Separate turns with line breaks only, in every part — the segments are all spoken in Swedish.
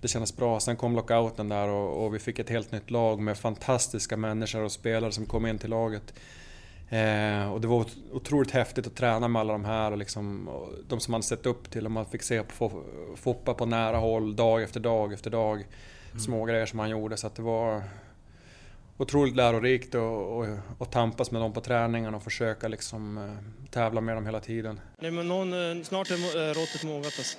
det kändes bra. Sen kom lockouten där och, och vi fick ett helt nytt lag med fantastiska människor och spelare som kom in till laget. Eh, och det var otroligt häftigt att träna med alla de här och liksom, och de som man sett upp till och man fick se på Foppa på nära håll dag efter dag efter dag. Mm. Små grejer som han gjorde så att det var otroligt lärorikt att tampas med dem på träningen och försöka liksom eh, tävla med dem hela tiden.
Nej, men någon, eh, snart är eh, råttet mogat alltså.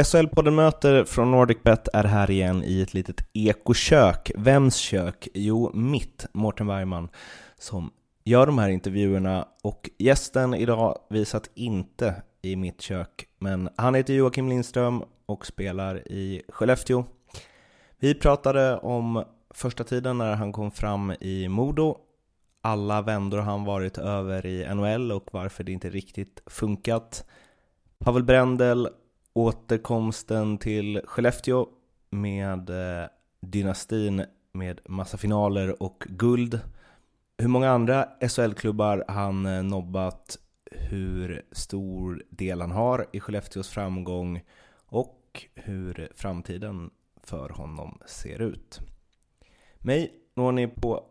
SHL-podden Möter från NordicBet är här igen i ett litet ekokök. Vems kök? Jo, mitt, Mårten Bergman, som gör de här intervjuerna och gästen idag visat inte i mitt kök, men han heter Joakim Lindström och spelar i Skellefteå. Vi pratade om första tiden när han kom fram i Modo, alla vändor han varit över i NHL och varför det inte riktigt funkat. Pavel Brendel återkomsten till Skellefteå med eh, dynastin med massa finaler och guld. Hur många andra SHL-klubbar han eh, nobbat, hur stor del han har i Skellefteås framgång och hur framtiden för honom ser ut. Mig når ni på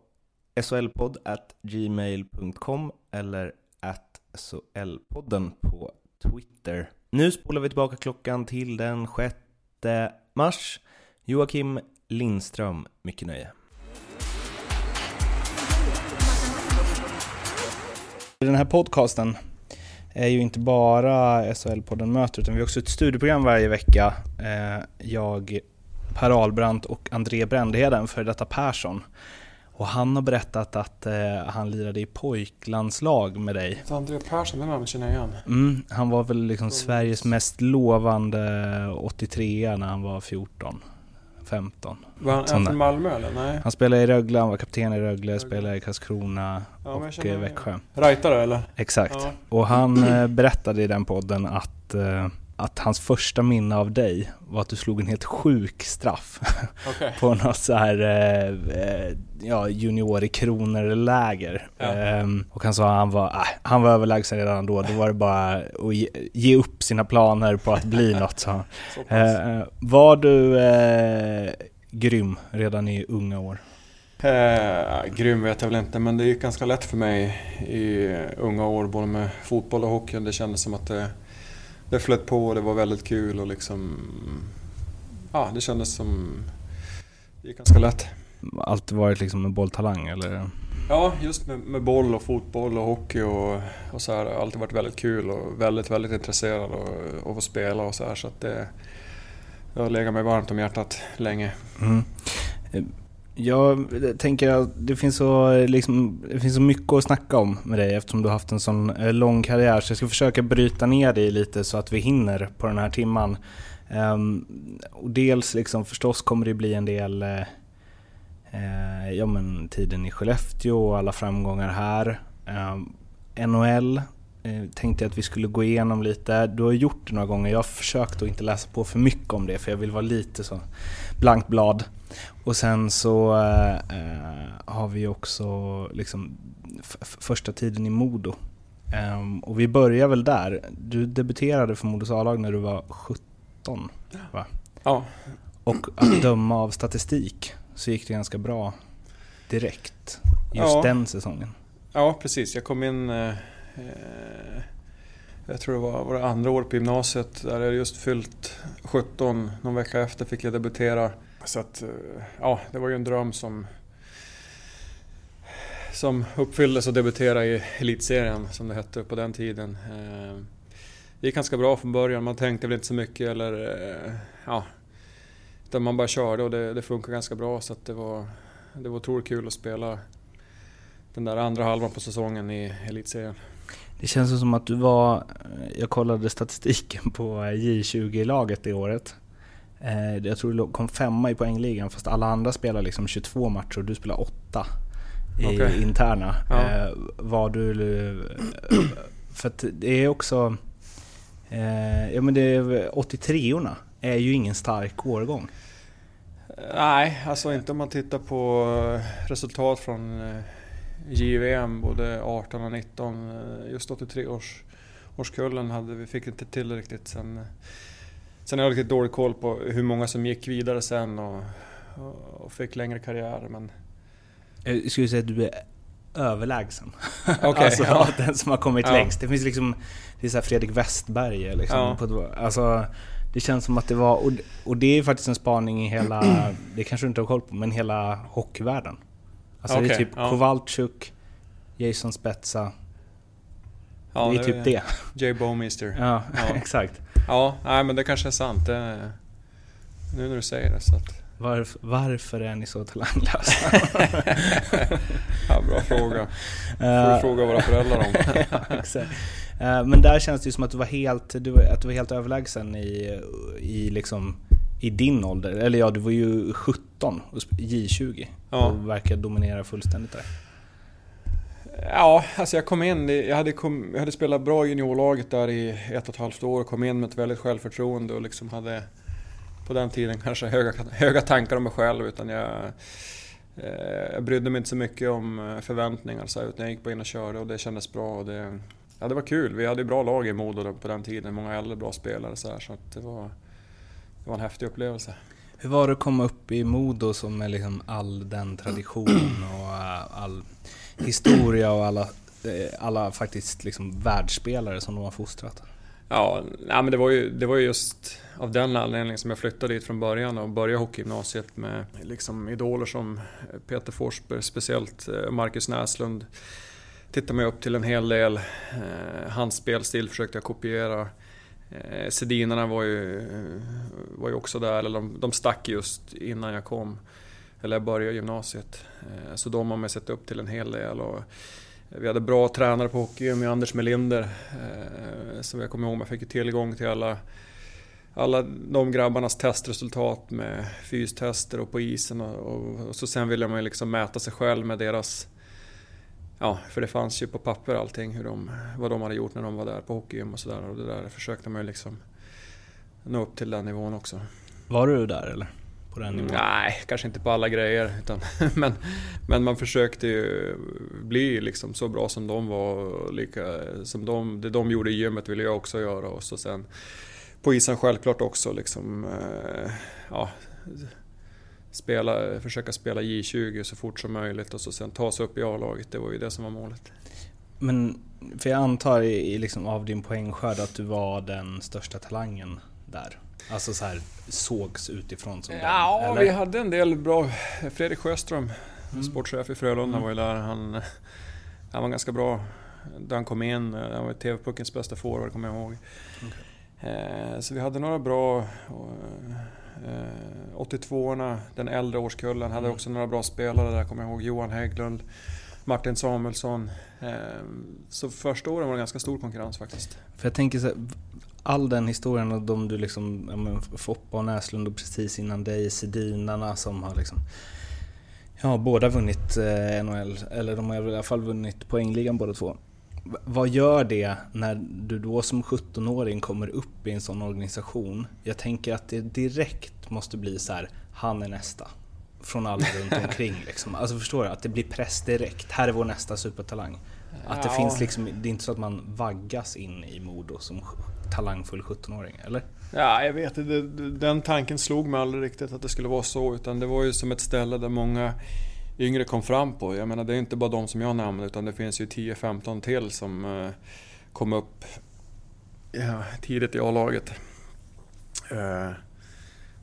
solpodd gmail.com eller at solpodden på Twitter. Nu spolar vi tillbaka klockan till den 6 mars. Joakim Lindström, mycket nöje.
Den här podcasten är ju inte bara SHL-podden Möter utan vi har också ett studieprogram varje vecka. Eh, jag, Per Ahlbrandt och André Brändheden, för detta Persson, och han har berättat att eh, han lirade i pojklandslag med dig.
André Persson, den namnet känner jag igen.
Mm, han var väl liksom Sveriges mest lovande 83 när han var 14. 15.
Var han, från Malmö eller? Nej.
Han spelade i Rögle, han var kapten i Rögle, spelade i Karlskrona ja, och eh, Växjö.
Rightare eller?
Exakt. Ja. Och han eh, berättade i den podden att eh, att hans första minne av dig var att du slog en helt sjuk straff okay. på något så här eh, eh, ja, junior i kronor-läger. Ja. Ehm, och han sa att han var, äh, han var överlägsen redan då, då var det bara att ge, ge upp sina planer på att bli något. Så. så eh, var du eh, grym redan i unga år?
Eh, grym vet jag väl inte, men det gick ganska lätt för mig i unga år, både med fotboll och hockey. Det kändes som att det det flöt på och det var väldigt kul och liksom... Ja, det kändes som... Det gick ganska lätt.
Alltid varit liksom en bolltalang eller?
Ja, just med, med, boll och fotboll och hockey och, och så här. Alltid varit väldigt kul och väldigt, väldigt intresserad av, av att spela och så här. Så att det, det har legat mig varmt om hjärtat länge. Mm.
Jag tänker att det finns, så, liksom, det finns så mycket att snacka om med dig eftersom du har haft en sån eh, lång karriär. Så jag ska försöka bryta ner dig lite så att vi hinner på den här timman. Um, och dels liksom, förstås kommer det bli en del uh, ja, men tiden i Skellefteå och alla framgångar här. Ehm, um, NHL uh, tänkte jag att vi skulle gå igenom lite. Du har gjort det några gånger. Jag har försökt att inte läsa på för mycket om det för jag vill vara lite så blankt blad. Och sen så äh, har vi också liksom första tiden i Modo. Um, och vi börjar väl där. Du debuterade för Modos A-lag när du var 17 va?
Ja.
Och att döma av statistik så gick det ganska bra direkt. Just
ja.
den säsongen.
Ja precis, jag kom in eh, jag tror det var, var det andra året på gymnasiet. Där jag just fyllt 17. Någon vecka efter fick jag debutera. Så att, eh, ja, det var ju en dröm som, som uppfylldes att debutera i Elitserien, som det hette på den tiden. Eh, det gick ganska bra från början, man tänkte väl inte så mycket eller... Eh, ja, utan man bara körde och det, det funkade ganska bra så att det var, det var otroligt kul att spela den där andra halvan på säsongen i Elitserien.
Det känns som att du var, jag kollade statistiken på J20-laget det året. Eh, jag tror du kom femma i poängligan fast alla andra spelar liksom 22 matcher och du spelar 8 i
Okej.
interna.
Ja.
Eh, var du... För att det är också... Eh, ja men det är 83orna är ju ingen stark årgång.
Nej, alltså inte om man tittar på eh, resultat från eh, JVM både 18 och 19. Eh, Just 83 års, årskullen hade vi, fick inte till riktigt. Sen, eh, sen har jag riktigt dålig koll på hur många som gick vidare sen och, och, fick längre karriärer. Men
Jag skulle säga att du är överlägsen.
Okej,
alltså
ja.
den som har kommit
Ja.
längst. Det finns liksom, det är så Fredrik Westberg liksom.
Ja.
På, alltså, det känns som att det var, och, och det är faktiskt en spaning i hela, det kanske du inte har koll på, men hela hockeyvärlden. Alltså det är typ
ja.
Kowalczyk, Jason Spezza,
ja,
det är typ det.
Jay Bowmeister.
Ja,
Ja.
exakt.
Ja, nej, men det kanske är sant. Det, nu när du säger det. Så att,
Varför, varför är ni så talanglösa?
ja, bra fråga. får
Eh,
du fråga våra föräldrar om.
Eh, Men där känns det ju som att du var helt, du, att du var helt överlägsen i, i, liksom, i din ålder. Eller ja, du var ju 17 och sp- J20
Ja.
och verkar dominera fullständigt där.
Ja, alltså jag kom in, jag hade, kom, jag hade spelat bra i juniorlaget där i ett och ett halvt år och kom in med ett väldigt självförtroende och liksom hade på den tiden kanske höga, höga tankar om mig själv utan jag, eh, jag brydde mig inte så mycket om eh, förväntningar så här, utan jag gick bara in och körde och det kändes bra. Och det, ja, det var kul, vi hade bra lag i Modo på den tiden, många äldre bra spelare så, här, så att det, var, det var en häftig upplevelse.
Hur var det att komma upp i Modo som med liksom all den tradition och eh, all historia och alla, eh, alla faktiskt liksom världsspelare som de har fostrat?
Ja, nej, men det var, ju, det var ju just av den anledningen som jag flyttade dit från början och började hockeygymnasiet med liksom idoler som Peter Forsberg, speciellt eh, Marcus Näslund. Tittade mig upp till en hel del. Eh, hans spelstil försökte jag kopiera. Sedinarna var ju, var ju också där, eller de, de stack just innan jag kom. Eller jag började gymnasiet. Eh, så de har man sett upp till en hel del. Och eh, vi hade bra tränare på hockey med Anders Melinder. Så som jag kommer ihåg, man fick ju tillgång till alla, alla de grabbarnas testresultat med fystester och på isen. Och, och, och så sen ville man ju liksom mäta sig själv med deras... Ja, för det fanns ju på papper allting, hur de, vad de hade gjort när de var där på hockeygym och sådär. Och det där försökte man ju liksom nå upp till den nivån också.
Var du där eller? På den nivån?
Nej, kanske inte på alla grejer. Utan, men, men man försökte ju bli liksom så bra som de var. och Lika, som de, det de gjorde i gymmet ville jag också göra. Och så sen på isen självklart också. Liksom, eh, ja, spela, försöka spela J20 så fort som möjligt och så sen ta sig upp i A-laget. Det var ju det som var målet.
Men, för jag antar i, i liksom av din poängskörd att du var den största talangen där? Alltså så här sågs utifrån som
Ja,
den?
vi hade en del bra. Fredrik Sjöström, sportchef i Frölunda, var ju där. Han, han var ganska bra där han kom in. Han var TV-puckens bästa forward, kommer jag ihåg. Eh, Så vi hade några bra... eh, 82orna, den äldre årskullen, hade också några bra spelare där, kommer jag ihåg. Johan Hägglund, Martin Samuelsson. Eh, Så första åren var det ganska stor konkurrens faktiskt.
För jag tänker så här, all den historien och de du liksom, ja men Foppa och Näslund och precis innan dig, Sedinarna som har liksom Ja, båda vunnit eh, NHL, eller de har i alla fall vunnit poängligan båda två. V- vad gör det när du då som 17-åring kommer upp i en sån organisation? Jag tänker att det direkt måste bli så här, han är nästa. Från alla runt omkring liksom. Alltså förstår du? Att det blir press direkt. Här är vår nästa supertalang. Att det
Ja.
finns liksom, det är inte så att man vaggas in i Modo som talangfull 17-åring, eller?
Ja, jag vet inte. Den tanken slog mig aldrig riktigt att det skulle vara så. Utan det var ju som ett ställe där många yngre kom fram på. Jag menar, det är inte bara de som jag nämnde utan det finns ju 10-15 till som eh, kom upp ja, tidigt i A-laget. Eh,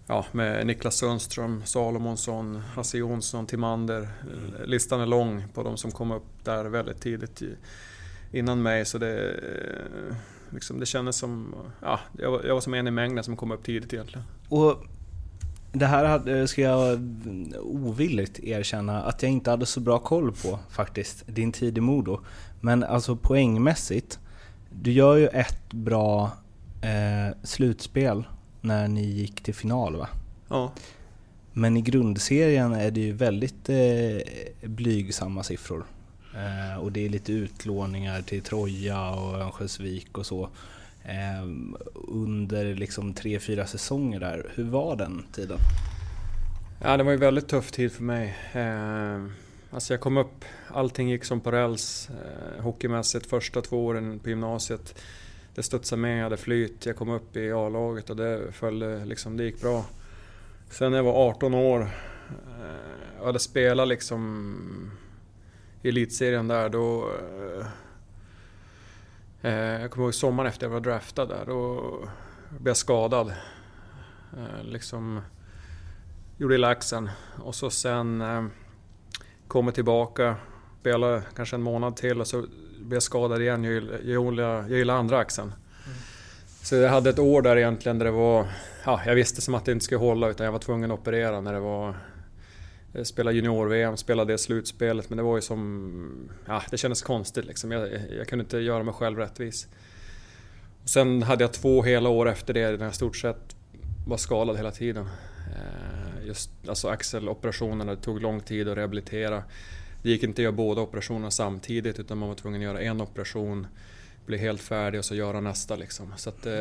ja, med Niklas Sundström, Salomonsson, Hasse Jonsson, Timander. Eh, Listan är lång på de som kom upp där väldigt tidigt innan mig. Så det, eh, liksom, det kändes som... Ja, jag, var, jag var som en i mängden som kom upp tidigt egentligen.
Och det här hade, ska jag ovilligt erkänna att jag inte hade så bra koll på faktiskt, din tid i Modo. Men alltså poängmässigt Du gör ju ett bra eh, slutspel när ni gick till final va?
Ja.
Men i grundserien är det ju väldigt eh, blygsamma siffror. Eh, och det är lite utlåningar till Troja och Örnsköldsvik och så. Eh, under liksom tre, fyra säsonger där. Hur var den tiden?
Ja, det var ju en väldigt tuff tid för mig. Eh, alltså jag kom upp, allting gick som på räls eh, hockeymässigt första två åren på gymnasiet. Det studsade med, jag hade flyt, jag kom upp i A-laget och det följde, liksom, det gick bra. Sen när jag var 18 år eh, och hade spelat liksom elitserien där då... Eh, eh, jag kommer ihåg sommaren efter jag var draftad där, då blev jag skadad. Eh, liksom gjorde illa axeln och så sen eh, kom jag tillbaka, spelade kanske en månad till och så blev jag skadad igen. Jag gillade, jag gillade andra axeln. Så jag hade ett år där egentligen där det var... Ja, jag visste som att det inte skulle hålla utan jag var tvungen att operera när det var... Eh, spela junior-VM, spela det slutspelet men det var ju som... Ja, det kändes konstigt liksom. Jag, jag kunde inte göra mig själv rättvis. Sen hade jag två hela år efter det när jag stort sett var skadad hela tiden. Eh, just alltså axeloperationerna, det tog lång tid att rehabilitera. Det gick inte att göra båda operationerna samtidigt utan man var tvungen att göra en operation bli helt färdig och så göra nästa liksom. Så att, eh,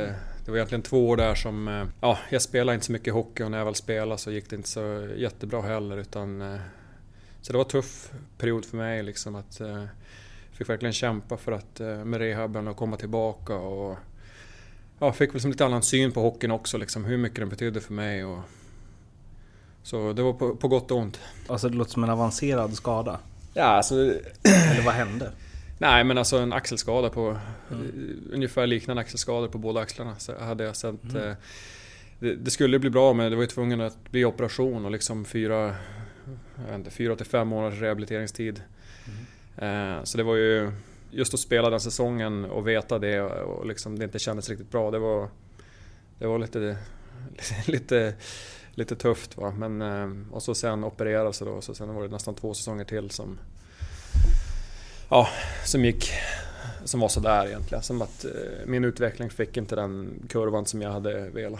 det var egentligen två år där som... Eh, ja, jag spelade inte så mycket hockey och när jag väl spelade så gick det inte så jättebra heller utan... Eh, så det var en tuff period för mig liksom att... Eh, fick verkligen kämpa för att eh, med rehaben och komma tillbaka och... Ja, fick väl som lite annan syn på hockeyn också liksom, hur mycket den betydde för mig och... Så det var på, på gott och ont.
Alltså det låter som en avancerad skada.
Ja, alltså...
Eller vad hände?
Nej men alltså en axelskada på... Mm. Ungefär liknande axelskador på båda axlarna så hade jag sett. Mm. Eh, det, det, skulle bli bra men det var ju tvungen att bli operation och liksom fyra... Jag vet inte, fyra till fem månaders rehabiliteringstid. Mm. Eh, så det var ju... Just att spela den säsongen och veta det och liksom det inte kändes riktigt bra. Det var... Det var lite... lite lite tufft va. Men, och så sen operera sig då. Så sen var det nästan två säsonger till som ja, som gick som var sådär egentligen. Som att eh, min utveckling fick inte den kurvan som jag hade velat.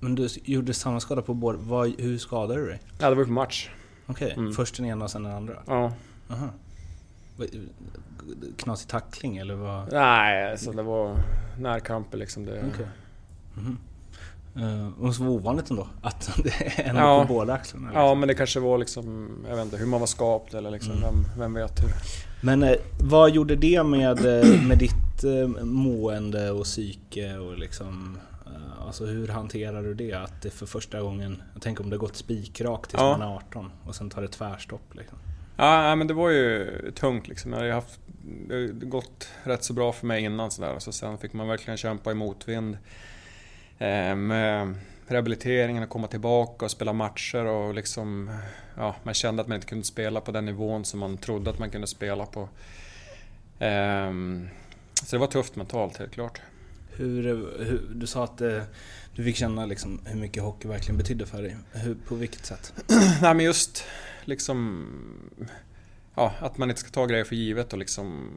Men du gjorde samma skada på båda. Hur skadade du dig?
Ja, det var på match.
Okej, okay. mm. först den ena och sen den andra?
Ja.
Aha. Knasig tackling eller vad?
Nej, alltså det var närkamper liksom. Det...
Okay. Mm -hmm. Uh, och så var ovanligt ändå att det är en ja. på båda axlarna.
Liksom. Ja, men det kanske var liksom, jag vet inte, hur man var skapt eller liksom, mm. vem, vem vet hur.
Men eh, vad gjorde det med, eh, med ditt eh, mående och psyke och liksom eh, Alltså hur hanterar du det? Att det för första gången, jag tänker om det gått spikrakt tills ja. man är 18 och sen tar det tvärstopp liksom.
Ja, men det var ju tungt liksom. Jag har haft, det har gått rätt så bra för mig innan sådär. Så sen fick man verkligen kämpa i motvind. Eh, med rehabiliteringen och komma tillbaka och spela matcher och liksom... Ja, man kände att man inte kunde spela på den nivån som man trodde att man kunde spela på. Ehm, så det var tufft mentalt, helt klart.
Hur, hur, du sa att eh, du fick känna liksom hur mycket hockey verkligen betydde för dig. Hur, på vilket sätt?
Nej men just liksom... Ja, att man inte ska ta grejer för givet och liksom...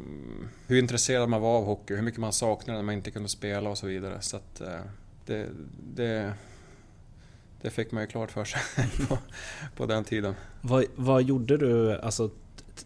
Hur intresserad man var av hockey, hur mycket man saknade när man inte kunde spela och så vidare. Så att, eh, det, det, det fick man ju klart för sig på, på den tiden.
Vad, vad gjorde du? Alltså,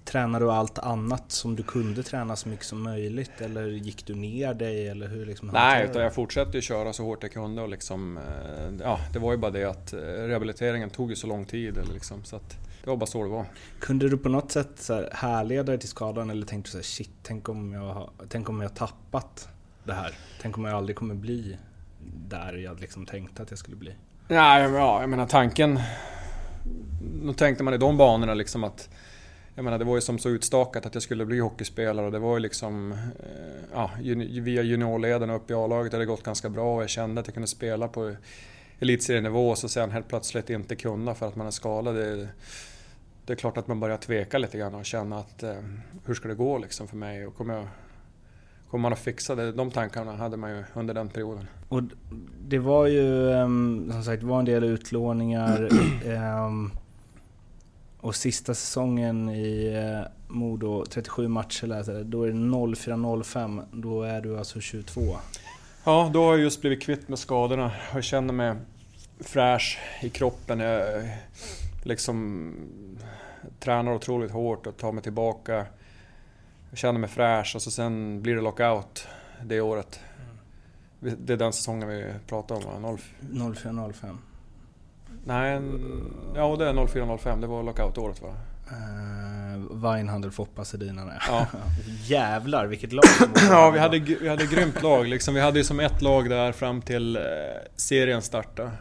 tränade du allt annat som du kunde träna så mycket som möjligt? Eller gick du ner dig? Eller hur liksom
Nej, utan jag fortsatte ju köra så hårt jag kunde. Och liksom, eh, ja, det var ju bara det att eh, rehabiliteringen tog ju så lång tid. Eller liksom, så att det var bara så det var.
Kunde du på något sätt så här härleda dig till skadan eller tänkte du så här, shit, tänk om jag, tänk om jag tappat det här? Tänk om jag aldrig kommer bli där jag liksom tänkte att jag skulle bli.
Nej, ja jag menar tanken... Då tänkte man i de banorna liksom att... Jag menar det var ju som så utstakat att jag skulle bli hockeyspelare och det var ju liksom... Eh, ja, via juniorleden och upp i A-laget hade det gått ganska bra och jag kände att jag kunde spela på elitserienivå och så sen helt plötsligt inte kunna för att man är skadad. Det, det är klart att man börjar tveka lite grann och känna att eh, hur ska det gå liksom för mig? Och kommer jag kommer man att fixa det? De tankarna hade man ju under den perioden.
Och det var ju ehm, som sagt var en del utlåningar. um, Och sista säsongen i eh, Modo, 37 matcher läser jag, då är det 04-05. Då är du alltså 22.
Ja, då har jag just blivit kvitt med skadorna. Jag känner mig fräsch i kroppen. Jag liksom tränar otroligt hårt och tar mig tillbaka. Jag känner mig fräsch och så sen blir det lockout det året. Det är den säsongen vi pratar om va?
04-05.
Nej, ja det är 04-05. Det var lockout-året va?
Uh, Weinhandel, Foppa, Sedinarna.
Ja.
Jävlar vilket lag.
Ja, vi hade, vi hade grymt lag. Liksom. Vi hade ju som ett lag där fram till eh, serien startade.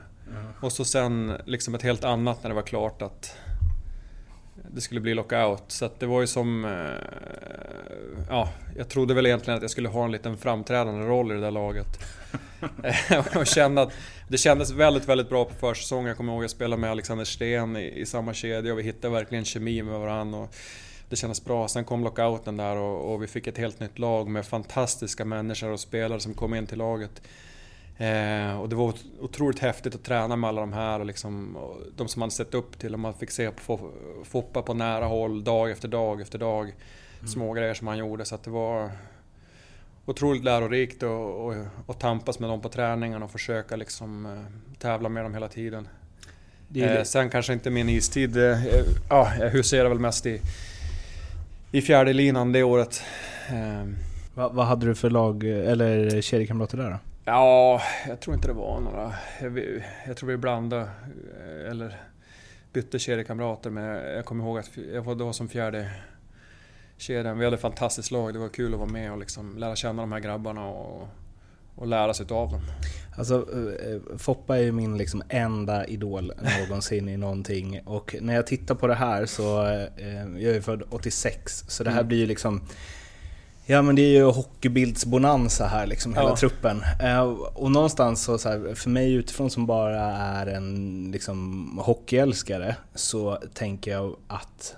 Och så sen liksom ett helt annat när det var klart att det skulle bli lockout. Så att det var ju som... Eh, ja, jag trodde väl egentligen att jag skulle ha en liten framträdande roll i det där laget. och kände att det kändes väldigt, väldigt bra på försäsongen. Jag kommer ihåg att jag spelade med Alexander Sten i, i samma kedja och vi hittade verkligen kemi med varandra. Och det kändes bra. Sen kom lockouten där och, och vi fick ett helt nytt lag med fantastiska människor och spelare som kom in till laget. Eh, och det var ot- otroligt häftigt att träna med alla de här och liksom, och de som man sett upp till och man fick se på Fo- Foppa på nära håll dag efter dag efter dag. Små grejer som han gjorde så att det var otroligt lärorikt och, och, och tampas med dem på träningarna och försöka liksom eh, tävla med dem hela tiden. Eh, sen kanske inte min istid, eh, eh, ja, jag huserade väl mest i, i fjärde linan det året. Eh,
vad, vad hade du för lag, eller kedjekamrater där då?
Ja, jag tror inte det var några. Jag, tror vi blandade, eh, eller bytte kedjekamrater, men jag kommer ihåg att jag var då som fjärde kedjan. Vi hade ett fantastiskt lag, det var kul att vara med och liksom lära känna de här grabbarna och, och lära sig av dem.
Alltså, eh, Foppa är ju min liksom enda idol någonsin i någonting. Och när jag tittar på det här så, eh, jag är född 86, så det här
Mm.
blir ju liksom Ja men det är ju hockeybildsbonanza här liksom, hela
Ja.
truppen. Eh, och någonstans så, så här, för mig utifrån som bara är en liksom, hockeyälskare så tänker jag att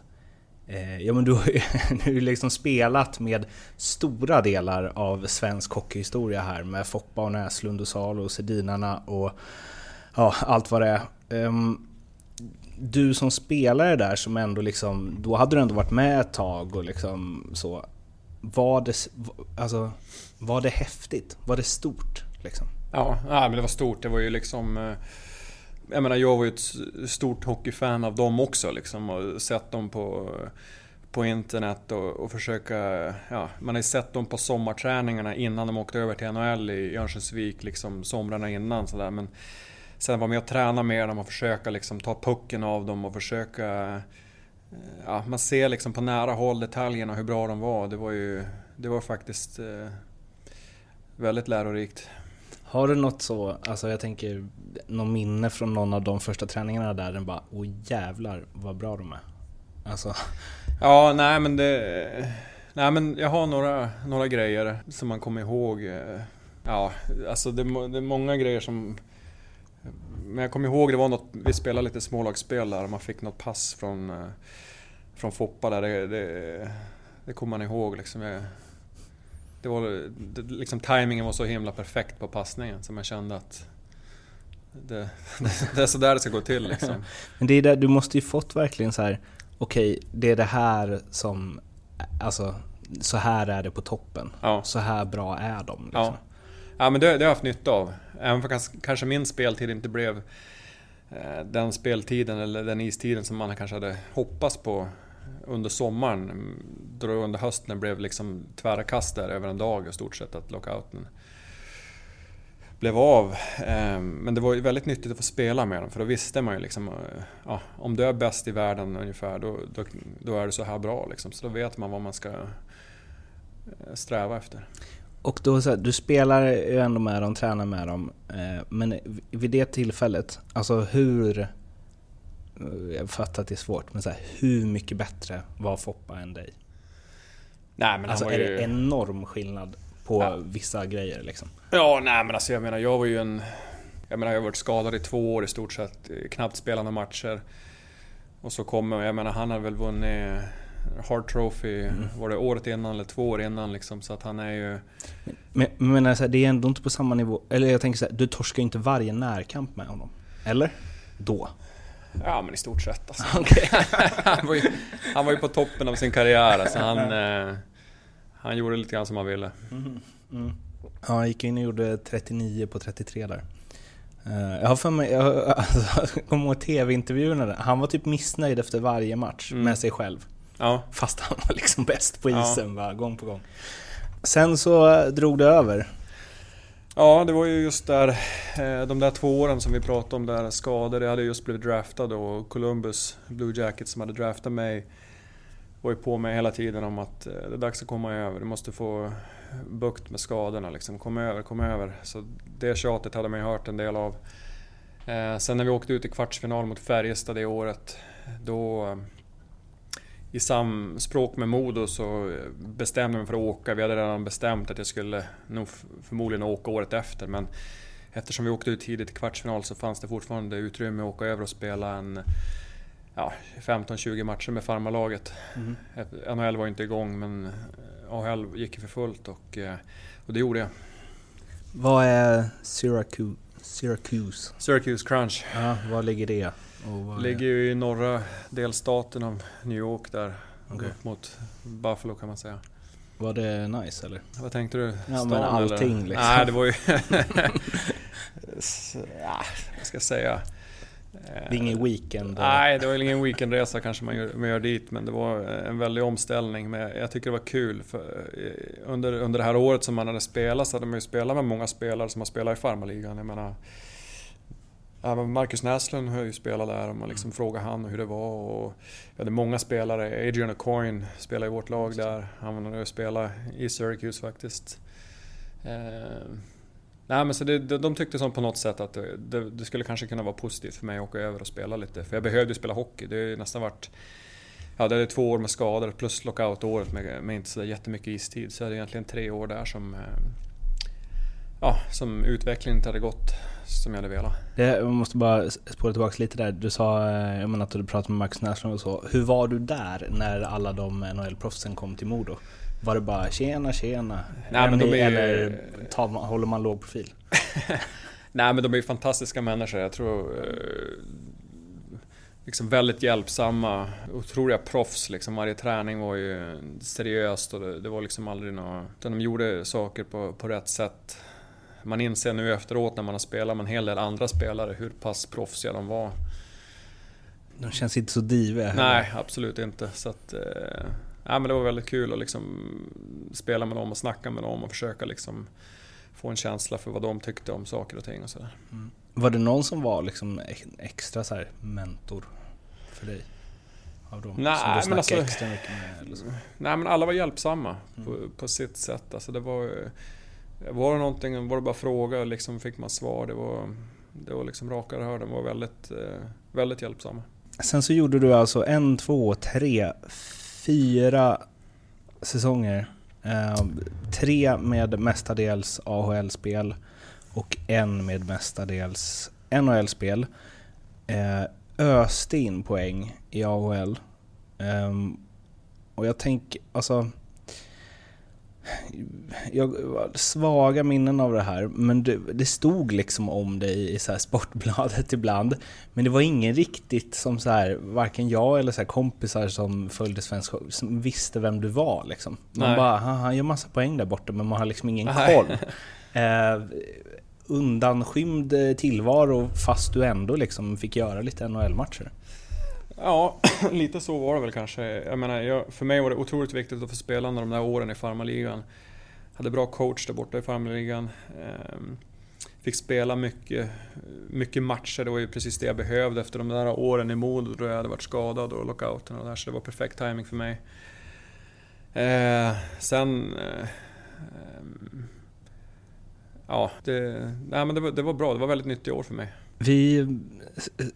Eh, ja men du har ju du liksom spelat med stora delar av svensk hockeyhistoria här med Foppa och Näslund och Salo och Sedinarna och ja, allt vad det är. Ehm, du som spelare där som ändå liksom, då hade du ändå varit med ett tag och liksom så. Var det, alltså, var det häftigt? Var det stort? Liksom?
Ja, men det var stort. Det var ju liksom... Eh, jag menar, jag var ju ett stort hockeyfan av dem också liksom och sett dem på, på internet och, och försöka... Ja, man har ju sett dem på sommarträningarna innan de åkte över till NHL i Örnsköldsvik, liksom somrarna innan sådär. Men sen vara med och träna med dem och försöka liksom ta pucken av dem och försöka eh, Ja, man ser liksom på nära håll detaljerna hur bra de var. Det var ju... Det var faktiskt eh, väldigt lärorikt.
Har du något så, alltså jag tänker, någon minne från någon av de första träningarna där den bara åh jävlar vad bra de är? Alltså,
Ja, nej men det... Nej men jag har några, några grejer som man kommer ihåg. eh, Ja, alltså det, det är många grejer som... Men jag kommer ihåg det var något, vi spelade lite smålagsspel där och man fick något pass från, eh, från Foppa där. Det, det, det kommer man ihåg liksom. Jag, det var det, liksom timingen var så himla perfekt på passningen så man kände att det, det är så där det ska gå till liksom.
men det är där, du måste ju fått verkligen så här. okej det är det här som, alltså så här är det på toppen.
Ja.
Så här bra är de. Liksom.
Ja ja, men det, det har jag haft nytta av. Även om kanske min speltid inte blev eh, den speltiden eller den istiden som man kanske hade hoppats på under sommaren. Mm, då det under hösten blev liksom tvära kast där över en dag i stort sett att lockouten blev av. Ehm, men det var ju väldigt nyttigt att få spela med dem för då visste man ju liksom eh, ja, om du är bäst i världen ungefär då, då, då är du så här bra liksom. Så då vet man vad man ska eh, sträva efter.
Och då så här, du spelar ju ändå med dem, tränar med dem. Eh, men vid det tillfället, alltså hur... eh, Jag fattar att det är svårt, men så här, hur mycket bättre var Foppa än dig?
Nej men
Alltså
han var
är
ju...
det enorm skillnad på
Ja.
vissa grejer liksom?
Ja, nej men alltså jag menar jag var ju en... Jag menar jag har varit skadad i två år i stort sett, knappt spelande matcher. Och så kommer, jag menar han har väl vunnit Hard Trophy, var det året innan eller två år innan liksom. Så att han är ju...
Men, men alltså, det är ändå inte på samma nivå. Eller jag tänker så här, du torskar ju inte varje närkamp med honom. Eller? Då.
Ja, men i stort sett alltså. Han, var ju, han var ju på toppen av sin karriär, alltså han, eh, han gjorde lite grann som han ville.
Ja, han gick in och gjorde 39 på 33 där. Eh, Jag har för mig, jag, alltså, jag kommer ihåg TV-intervjuerna där. Han var typ missnöjd efter varje match
Mm.
med sig själv.
Ja,
Fast han var liksom bäst på
Ja.
isen va, gång på gång. Sen så eh, drog det över.
ja det var ju just där, eh, de där två åren som vi pratade om där, skador. Jag hade just blivit draftad och Columbus Blue Jackets som hade draftat mig var ju på mig hela tiden om att eh, det är dags att komma över. Du måste få bukt med skadorna liksom. Kom över, kom över. Så det tjatet hade man ju hört en del av. Sen när vi åkte ut i kvartsfinal mot Färjestad det året, då i samspråk med Modo så bestämde jag mig för att åka. Vi hade redan bestämt att jag skulle nog förmodligen åka året efter men eftersom vi åkte ut tidigt i kvartsfinal så fanns det fortfarande utrymme att åka över och spela en ja, 15-20 matcher med farmarlaget. Ett- NHL var inte igång men eh, AHL gick ju för fullt och, eh, och det gjorde jag.
Vad är Syracuse? Syracuse?
Syracuse Crunch
Ja, var ligger det? Är-
ligger ju i norra delstaten av New York där.
Okej.
Upp mot Buffalo kan man säga.
Var det nice eller?
Vad tänkte du?
Ja, men allting,
eller?
liksom.
Nej, det var ju... Vad ska jag säga?
Det är ingen weekend?
Nej, det var ingen weekendresa kanske man gör, man gör dit, men det var en väldig omställning. Men jag tycker det var kul, för eh, under, under det här året som man hade spelat så hade man ju spelat med många spelare som har spelat i farmarligan. Jag menar, även Marcus Näslund har ju spelat där och man liksom frågade han hur det var. Och vi hade många spelare, Adrian O'Coin spelade i vårt lag där. Han hade ju spelat i Syracuse faktiskt. Eh, Nej men så det, de, de tyckte som på något sätt att det, det, det skulle kanske kunna vara positivt för mig att åka över och spela lite. För jag behövde ju spela hockey. Det har nästan varit... Ja, det är två år med skador plus lockout-året med, med inte så jättemycket istid. Så jag hade egentligen tre år där som... eh, Ja, som utvecklingen inte hade gått som jag hade velat.
Det, jag måste bara spåra tillbaka lite där. Du sa eh, jag menar, att du pratade med Max Näslund och så. Hur var du där när alla de NHL-proffsen kom till Modo? Var det bara tjena tjena?
Nej, men de är ju-
Eller tar håller man låg profil?
Nej men de är ju fantastiska människor. Jag tror... Eh, liksom väldigt hjälpsamma, otroliga proffs liksom. Varje träning var ju seriöst och det, det var liksom aldrig något... Utan de gjorde saker på, på rätt sätt. Man inser nu efteråt när man har spelat med en hel del andra spelare hur pass proffsiga de var.
De känns inte så diviga.
Nej, absolut inte. Så att, eh, ja, men det var väldigt kul att liksom spela med dem och snacka med dem och försöka liksom få en känsla för vad de tyckte om saker och ting och sådär.
Var det någon som var liksom ex- extra så här mentor för dig? Av dem
Nej,
som du
men alltså-
extra mycket med? Så?
Nej men alla var hjälpsamma
Mm.
på, på sitt sätt. Alltså det var, var det någonting, var det bara fråga liksom fick man svar. Det var, det var liksom raka rör. De var väldigt, eh, väldigt hjälpsamma.
Sen så gjorde du alltså en, två, tre, fyra säsonger. Eh, tre med mestadels AHL-spel och en med mestadels NHL-spel. Eh, öste in poäng i AHL. Ehm, och jag tänker, alltså... Jag har svaga minnen av det här, men det, det stod liksom om dig i så här Sportbladet ibland. Men det var ingen riktigt som så här, varken jag eller så kompisar som följde svensk som visste vem du var liksom. Man
Nej.
bara, "Ha, han gör massa poäng där borta, men man har liksom ingen
Nej.
koll. Eh, undanskymd tillvaro fast du ändå liksom fick göra lite NHL-matcher.
Ja, lite så var det väl kanske. Jag menar, jag, för mig var det otroligt viktigt att få spela under de där åren i farmarligan. Hade bra coach där borta i farmarligan. Ehm, fick spela mycket, mycket matcher. Det var ju precis det jag behövde efter de där åren i Modo då jag hade varit skadad och lockouten och där. Så det var perfekt timing för mig. Eh, sen... Eh, ja, det, nej, men det, var, det var bra. Det var väldigt nyttiga år för mig.
Vi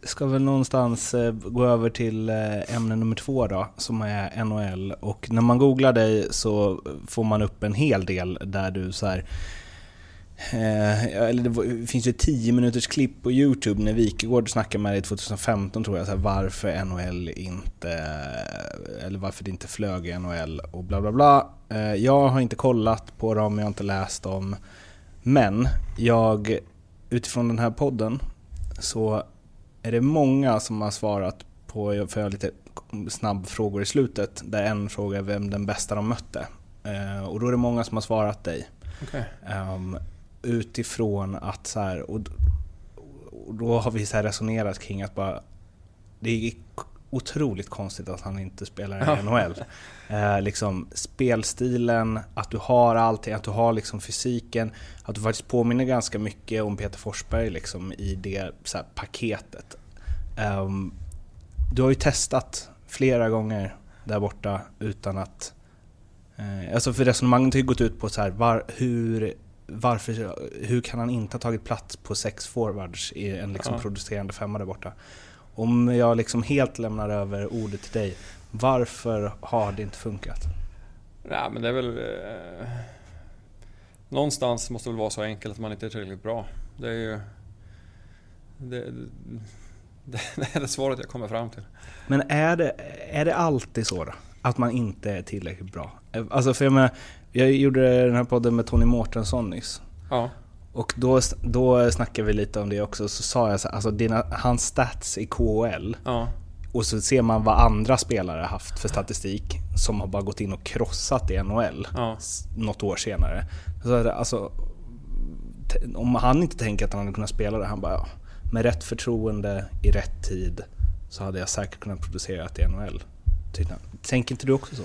ska väl någonstans eh, gå över till eh, ämne nummer två då, som är NHL. Och när man googlar dig så får man upp en hel del där du så här... Eh, eller det var- det finns ju ett 10 minuters klipp på Youtube när Wikegård snackade med dig 2015 tror jag, så här, varför NHL inte... Eller varför det inte flög i NHL och bla bla bla. Eh, jag har inte kollat på dem, jag har inte läst dem. Men jag, utifrån den här podden så är det många som har svarat på, för jag har lite snabbfrågor i slutet, där en fråga är vem den bästa de mötte. Eh, och då är det många som har svarat dig.
Okay.
Um, utifrån att så här, och, och då har vi så resonerat kring att bara, det är otroligt konstigt att han inte spelar i NHL. Eh, liksom, spelstilen, att du har allting, att du har liksom fysiken, att du faktiskt påminner ganska mycket om Peter Forsberg liksom, i det så här, paketet. Um, du har ju testat flera gånger där borta utan att... Eh, alltså för resonemanget har ju gått ut på så här, var, hur, varför, hur kan han inte ha tagit plats på sex forwards i en liksom ja. producerande femma där borta? Om jag liksom helt lämnar över ordet till dig, varför har det inte funkat?
Nej men det är väl... Eh, någonstans måste det väl vara så enkelt att man inte är tillräckligt bra. Det är ju... Det, det, det är det svaret jag kommer fram till.
Men är det, är det alltid så då? Att man inte är tillräckligt bra? Alltså för jag menar, jag gjorde den här podden med Tony Mårtensson nyss.
Ja.
Och då, då snackade vi lite om det också, så sa jag så alltså dina, hans stats i KHL
ja.
och så ser man vad andra spelare haft för statistik som har bara gått in och krossat i NHL
ja.
något år senare. Så alltså, om han inte tänker att han hade kunnat spela det, han bara ja, med rätt förtroende i rätt tid så hade jag säkert kunnat producera det i NHL. Tänker inte du också så?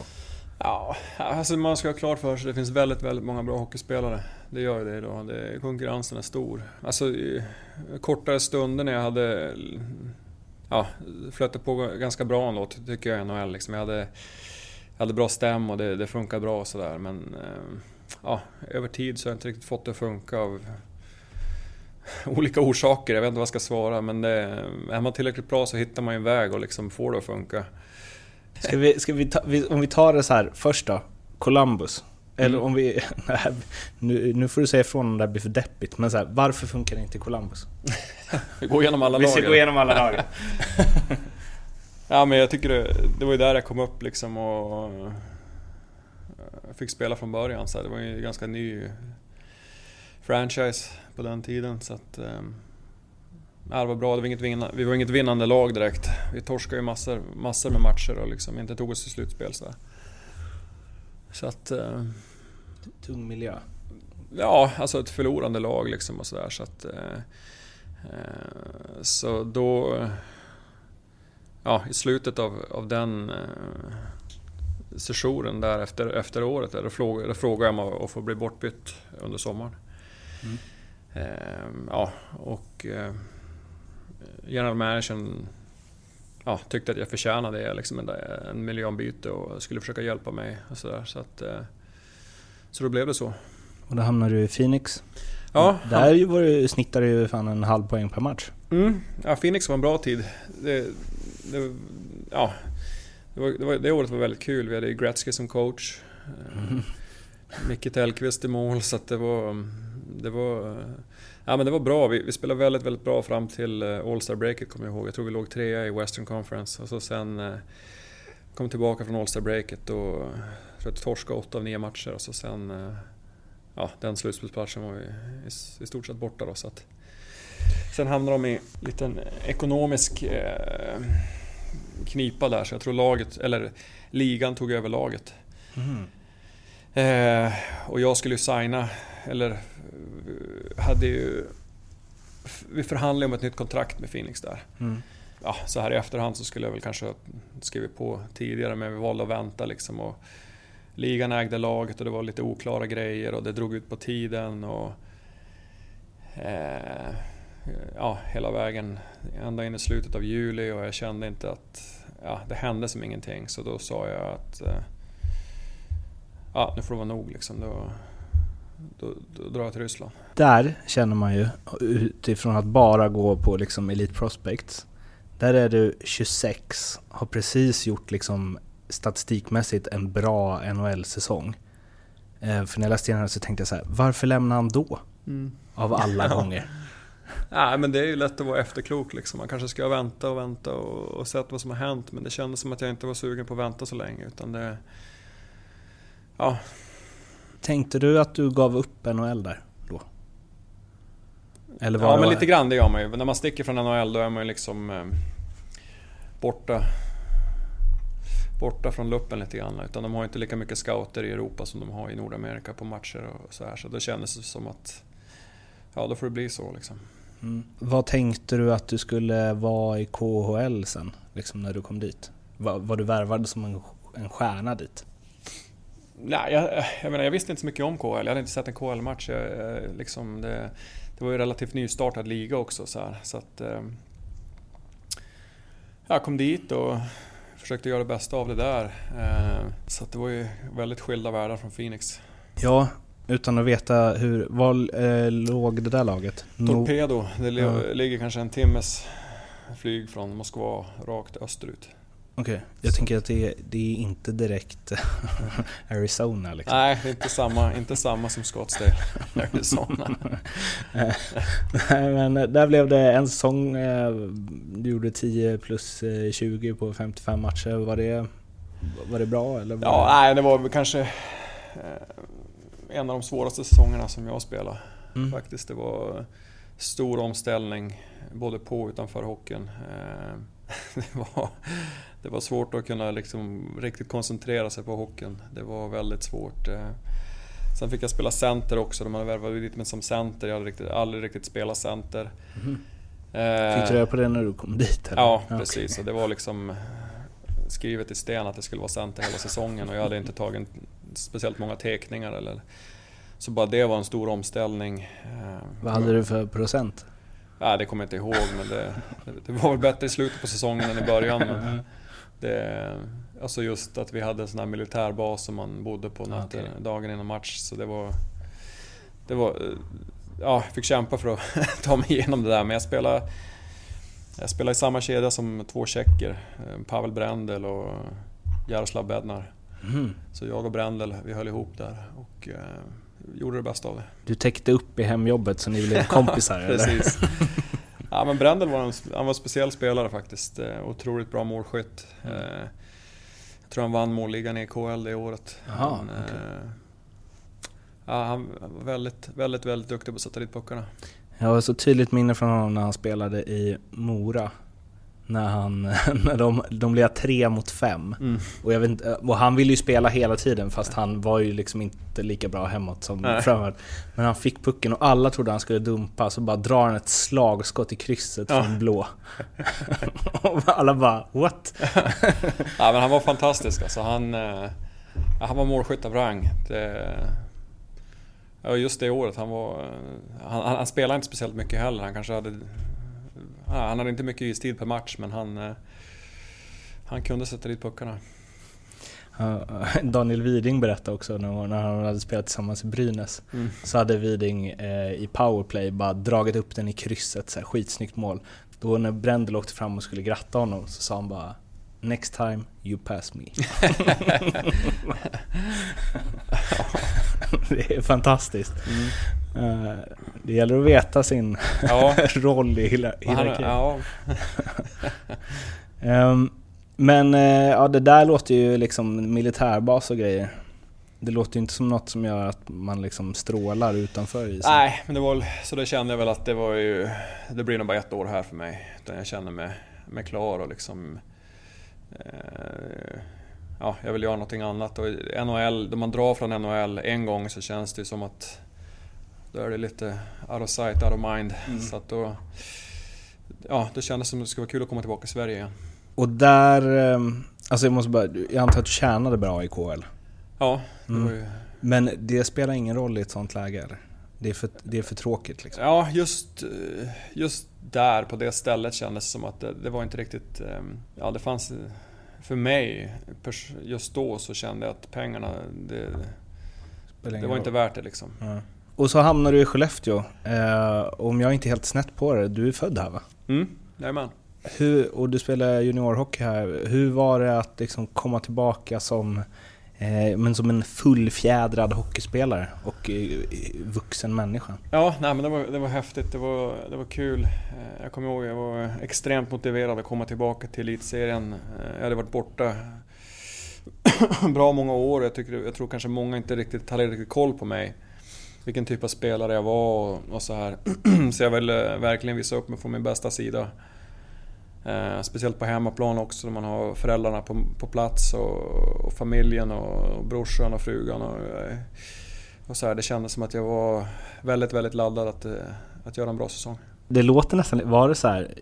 Ja, alltså man ska ha klart för sig att det finns väldigt, väldigt många bra hockeyspelare. Det gör ju det idag. Det, konkurrensen är stor. Alltså kortare stunder när jag hade... Ja, flöt på ganska bra ändå tycker jag i NHL. Liksom. Jag hade, jag hade bra stäm och det, det funkar bra och sådär. Men eh, ja, över tid så har jag inte riktigt fått det att funka av olika orsaker. Jag vet inte vad jag ska svara men det, är man tillräckligt bra så hittar man en väg och liksom får det att funka.
Ska vi, ska vi ta, om vi tar det så här först då, Columbus. Eller mm. om vi... nu, nu får du säga ifrån om det här blir för deppigt, men så här, varför funkar det inte Columbus?
vi går igenom alla lag.
Vi ska gå igenom alla lag.
ja men jag tycker det, det var ju där jag kom upp liksom och... Jag fick spela från början så här, det var ju en ganska ny franchise på den tiden så att... Um, Ja, det var bra, det var inget vinnande, vi var inget vinnande lag direkt. Vi torskade ju massor, massor med matcher och liksom inte tog oss till slutspel. Så, så att... Eh,
Tung miljö?
Ja, alltså ett förlorande lag liksom och sådär. Så, att, eh, eh, så då... Ja, i slutet av, av den eh, sessionen där efter, efter året, där, då, frågade, då frågade jag om att få bli bortbytt under sommaren. Mm. Eh, ja, och eh, general managern ja, tyckte att jag förtjänade liksom en, en miljonbyte och skulle försöka hjälpa mig. Och så, där, så, att, eh, så då blev det så.
Och då hamnade du i Phoenix.
Ja,
Där var du, snittade du fan en halv poäng per match.
Mm, ja, Phoenix var en bra tid. Det, det, ja, det, var, det, var, det året var väldigt kul. Vi hade Gretzky som coach. Mm. Micke Tellqvist i mål, så det var... Det var Ja men det var bra, vi, vi spelade väldigt, väldigt bra fram till uh, All-Star-breaket kommer jag ihåg. Jag tror vi låg trea i Western Conference och så sen uh, kom tillbaka från All-Star-breaket och uh, tror att torskade åtta av nio matcher och så sen... Ja, den slutspelsplatsen var vi i, i, stort sett borta då så att... Sen hamnade de i en liten ekonomisk uh, knipa där så jag tror laget, eller ligan tog över laget. Mm. Eh, och jag skulle ju signa, eller hade ju... Vi förhandlade om ett nytt kontrakt med Phoenix där.
Mm.
Ja, så här i efterhand så skulle jag väl kanske skrivit på tidigare men vi valde att vänta liksom. Och ligan ägde laget och det var lite oklara grejer och det drog ut på tiden. och eh, ja, Hela vägen ända in i slutet av juli och jag kände inte att ja, det hände som ingenting. Så då sa jag att eh, ja, nu får det vara nog. Liksom. Då, då, då drar jag till Ryssland.
Där känner man ju, utifrån att bara gå på liksom Elite Prospects, där är du 26, har precis gjort liksom statistikmässigt en bra NHL-säsong. Eh, för när jag läste igenom så tänkte jag så här, varför lämnar han då? Mm. Av alla ja. gånger.
Nej men det är ju lätt att vara efterklok liksom. Man kanske ska vänta och vänta och, och sett vad som har hänt. Men det kändes som att jag inte var sugen på att vänta så länge. Utan det... Ja,
Tänkte du att du gav upp NHL där då? Eller var
Ja, men lite grann det gör man ju. När man sticker från NHL då är man ju liksom eh, borta borta från luppen lite grann. Utan de har inte lika mycket scouter i Europa som de har i Nordamerika på matcher och så här. Så då kändes det som att ja, då får det bli så liksom.
Mm. Vad tänkte du att du skulle vara i KHL sen, liksom när du kom dit? Var, var du värvad som en, en stjärna dit?
Nej, jag, jag menar jag visste inte så mycket om KHL. Jag hade inte sett en KHL-match. Jag, jag, Liksom det, det var ju relativt nystartad liga också så här. Så att... eh, Jag kom dit och försökte göra det bästa av det där. Eh, Så det var ju väldigt skilda världar från Phoenix.
Ja, utan att veta hur... Var eh, låg det där laget?
Torpedo, det
Ja.
ligger kanske en timmes flyg från Moskva rakt österut.
Okej, jag tänker att det, det är inte direkt Arizona liksom.
Nej, inte samma, inte samma som Scottsdale, Arizona.
Nej, men där blev det en säsong. eh, Du gjorde 10 plus eh, 20 på 55 matcher. Var det, var det bra eller? Var
Ja,
det...
nej, det var kanske eh, en av de svåraste säsongerna som jag spelade.
Mm.
Faktiskt, det var stor omställning både på och utanför hockeyn. Eh, det, var, det var svårt att kunna liksom riktigt koncentrera sig på hockeyn. Det var väldigt svårt. eh. Sen fick jag spela center också, de hade värvat dit mig som center. Jag hade riktigt, aldrig riktigt spelat center. Eh,
Fick du reda på det när du kom dit? Eller?
Ja,
okej.
precis. Och det var liksom skrivet i sten att det skulle vara center hela säsongen och jag hade inte tagit speciellt många teckningar eller... Så bara det var en stor omställning. Eh,
Vad hade du för procent?
Nej, det kommer jag inte ihåg men det, det var väl bättre i slutet på säsongen än i början. Men det, alltså just att vi hade en sån här militärbas som man bodde på
Ja,
nätter,
okej.
dagen innan match. Så det var... Det var... eh, Ja, jag fick kämpa för att ta mig igenom det där men jag spelade... Jag spelade i samma kedja som två tjecker. eh, Pavel Brendel och Jaroslav Bednar.
Mhm.
Så jag och Brendel, vi höll ihop där och eh, gjorde det bästa av det.
Du täckte upp i hemjobbet så ni blev kompisar eller?
Precis. Ja men Brendel var en, han var en speciell spelare faktiskt. Eh, Otroligt bra målskytt.
Mm.
Eh, Jag tror han vann målligan i KL det året.
Jaha,
Men,
okej.
eh, Ja, han var väldigt, väldigt, väldigt duktig på att sätta dit puckarna.
Jag har så tydligt minne från honom när han spelade i Mora. När, han, när de, de blev tre mot fem.
Mm.
Och, jag vet inte, och han ville ju spela hela tiden fast han var ju liksom inte lika bra hemåt som
Nej.
framåt. Men han fick pucken och alla trodde han skulle dumpa så bara drar han ett slagskott i krysset
Ja.
från blå. och alla bara what?
Ja, men han var fantastisk alltså. Han, eh, han var målskytt av rang. Det, ja, just det året, han var... Han, han, han spelade inte speciellt mycket heller. Han kanske hade... Ja, han hade inte mycket istid per match, men han... eh, Han kunde sätta dit puckarna.
Ja, Daniel Widing berättade också när, han hade spelat tillsammans i Brynäs.
Mm.
Så hade Widing eh, i powerplay bara dragit upp den i krysset, så här, skitsnyggt mål. Då när Brendel åkte fram och skulle gratta honom så sa han bara Next time you pass me. det är fantastiskt. Eh, det gäller att veta sin
Ja,
roll i hierarkin.
ja,
Ehm, men eh, ja, det där låter ju liksom militärbas och grejer. Det låter ju inte som något som gör att man liksom strålar utanför isen.
Nej, men det var så det kände jag väl att det var ju... Det blir nog bara ett år här för mig. Utan jag känner mig, mig klar och liksom... Eh, ja, jag vill göra någonting annat. Och NHL, då man drar från NHL en gång så känns det ju som att... Då är det lite out of sight, out of mind. Så att då... Ja, det kändes som att det skulle vara kul att komma tillbaka till Sverige igen.
Och där, ehm, alltså jag måste bara, jag antar att du tjänade bra i KL.
Ja, det
Mm.
var ju...
Men det spelar ingen roll i ett sånt läge eller? Det är för, det är för tråkigt liksom.
Ja, just, just där på det stället kändes det som att det, det var inte riktigt... eh, Ja, det fanns... För mig, just då, så kände jag att pengarna, det, det var inte värt det liksom.
Ja. Och så hamnar du i Skellefteå. Eh, om jag inte är helt snett på det, du är född här va?
Mm, jajamän.
Hur, och du spelar juniorhockey här. Hur var det att liksom komma tillbaka som, eh, men som en fullfjädrad hockeyspelare och eh, vuxen människa?
Ja, nej men det var, det var häftigt, det var, det var kul. Eh, Jag kommer ihåg, jag var extremt motiverad att komma tillbaka till elitserien. Eh, Jag hade varit borta bra många år, jag, tycker, jag tror kanske många inte riktigt hade riktigt koll på mig vilken typ av spelare jag var och, och så här. så jag ville eh, verkligen visa upp mig från min bästa sida. Eh, speciellt på hemmaplan också, när man har föräldrarna på, på plats och, och familjen och, och brorsan och frugan. Och, eh, och så här, det kändes som att jag var väldigt, väldigt laddad att, eh, att göra en bra säsong.
Det låter nästan, var det så här,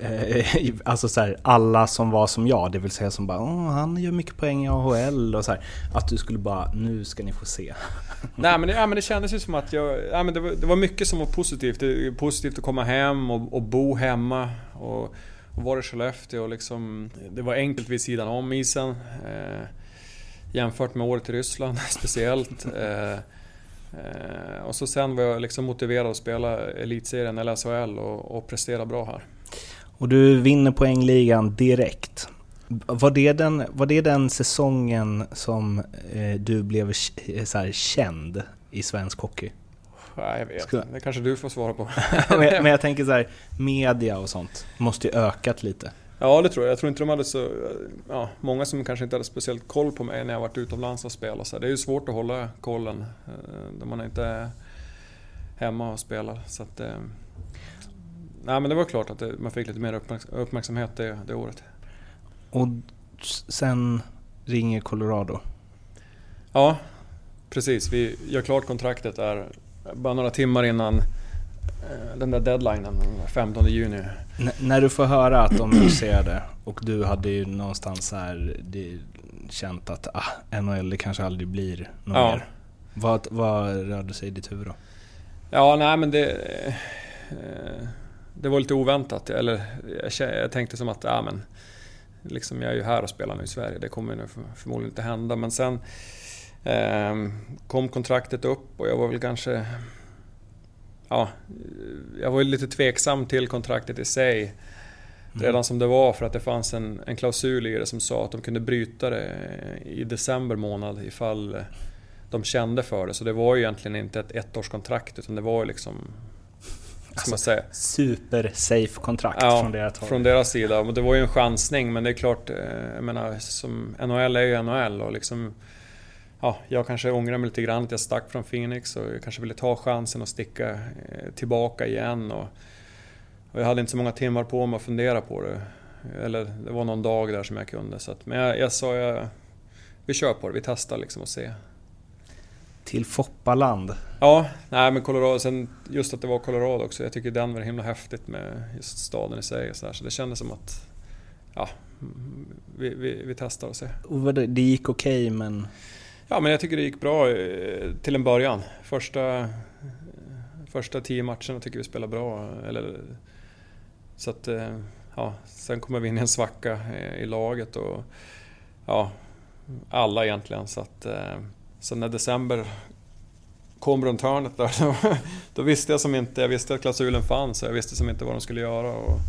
Eh, alltså så här, alla som var som jag, det vill säga som bara Åh, han gör mycket poäng i AHL och så här, att du skulle bara, nu ska ni få se.
Nej men det, ja, men det kändes ju som att jag... Ja, men det, var, det var mycket som var positivt. Det var positivt att komma hem och, och bo hemma. Och, och vara i Skellefteå och liksom... Det var enkelt vid sidan om isen. Eh, jämfört med året i Ryssland speciellt. Eh, eh, och så sen var jag liksom motiverad att spela Elitserien eller SHL och, och prestera bra här.
Och du vinner poängligan direkt. Var det den, var det den säsongen som eh, du blev så här, känd i svensk hockey?
Nej, jag vet inte. Det kanske du får svara på.
men, jag, men jag tänker så här, media och sånt måste ju ökat lite.
Ja, det tror jag. Jag tror inte de hade så... Ja, många som kanske inte hade speciellt koll på mig när jag varit utomlands och spelat. Så det är ju svårt att hålla kollen när man inte är hemma och spelar. Så att, nej, men det var klart att man fick lite mer uppmärksamhet det, det året.
Och sen ringer Colorado?
Ja, precis. Vi gör klart kontraktet där bara några timmar innan den där deadlinen, 15 juni.
N när du får höra att de det och du hade ju någonstans här känt att ah, NHL det kanske aldrig blir något ja. mer. Vad, vad rörde sig i ditt huvud då?
Ja, nej men det... Det var lite oväntat. Eller jag tänkte som att, ja men... Liksom jag är ju här och spelar nu i Sverige, det kommer nu förmodligen inte hända. Men sen eh, kom kontraktet upp och jag var väl kanske... Ja, jag var lite tveksam till kontraktet i sig. Mm. Redan som det var för att det fanns en, en klausul i det som sa att de kunde bryta det i december månad ifall de kände för det. Så det var ju egentligen inte ett ettårskontrakt utan det var ju liksom
Ska man säga. Super safe kontrakt
ja,
från deras håll.
från deras sida. Det var ju en chansning men det är klart, eh, jag menar, som NHL är ju NHL och liksom... Ja, jag kanske ångrar mig lite grann att jag stack från Phoenix och jag kanske ville ta chansen och sticka eh, tillbaka igen. Och, och jag hade inte så många timmar på mig att fundera på det. Eller det var någon dag där som jag kunde. Så att, men jag, jag sa, jag, vi kör på det, vi testar liksom och ser
till Foppaland.
Ja, nej men Colorado, sen just att det var Colorado också. Jag tycker Denver är himla häftigt med just staden i sig. Så, så det kändes som att ja, vi, vi, vi testar och ser.
Och det gick okej okay, men?
Ja men jag tycker det gick bra eh, till en början. Första, första tio matcherna tycker vi spelade bra. Eller, så att, eh, ja, sen kommer vi in i en svacka eh, i laget och ja, alla egentligen. Så att, Sen när december kom runt hörnet där, då, då, visste jag som inte, jag visste att klausulen fanns och jag visste som inte vad de skulle göra. Och,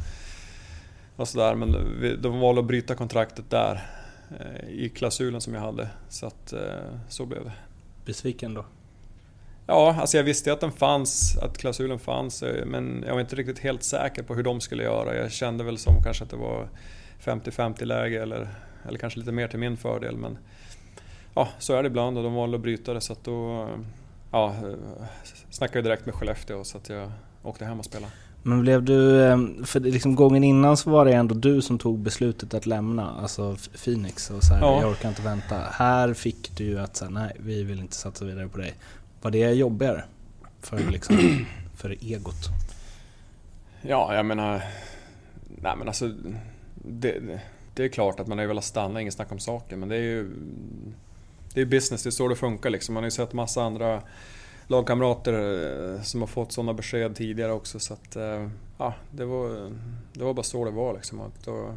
och sådär. Men de valde att bryta kontraktet där, eh, i klausulen som jag hade. Så att eh, så blev det.
Besviken då?
Ja, alltså jag visste att den fanns, att klausulen fanns, eh, men jag var inte riktigt helt säker på hur de skulle göra. Jag kände väl som kanske att det var 50-50 läge eller, eller kanske lite mer till min fördel. Men ja, så är det ibland och de valde att bryta det så att då ja, snackade jag direkt med Skellefteå så att jag åkte hem och spelade.
Men blev du, ehm, för liksom gången innan så var det ändå du som tog beslutet att lämna, alltså Phoenix och så här, ja. jag orkar inte vänta. Här fick du ju att säga nej, vi vill inte satsa vidare på dig. Var det jobbigare för, liksom, för egot?
Ja, jag menar, nej men alltså, det, det är klart att man har velat stanna, inget snack om saken, men det är ju det är business, det är så det funkar liksom. Man har ju sett massa andra lagkamrater eh, som har fått sådana besked tidigare också. Så att, eh, ja, det var, det var bara så det var liksom. Att då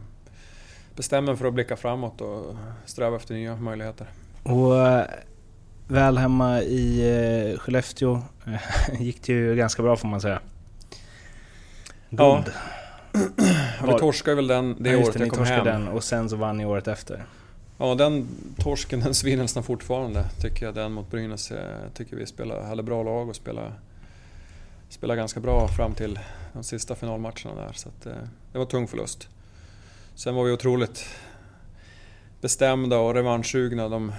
bestämmer för att blicka framåt och sträva efter nya möjligheter.
Och eh, väl hemma i Skellefteå gick det ju ganska bra får man säga.
Guld. Ja. vi torskade väl den det ja, året jag kom hem.
Den och sen så vann ni året efter.
Ja, den torsken den svider nästan fortfarande tycker jag. Den mot Brynäs. Jag tycker vi spelade, hade bra lag och spelade, spelade ganska bra fram till de sista finalmatcherna där. Så att, eh, det var tung förlust. Sen var vi otroligt bestämda och revanschsugna de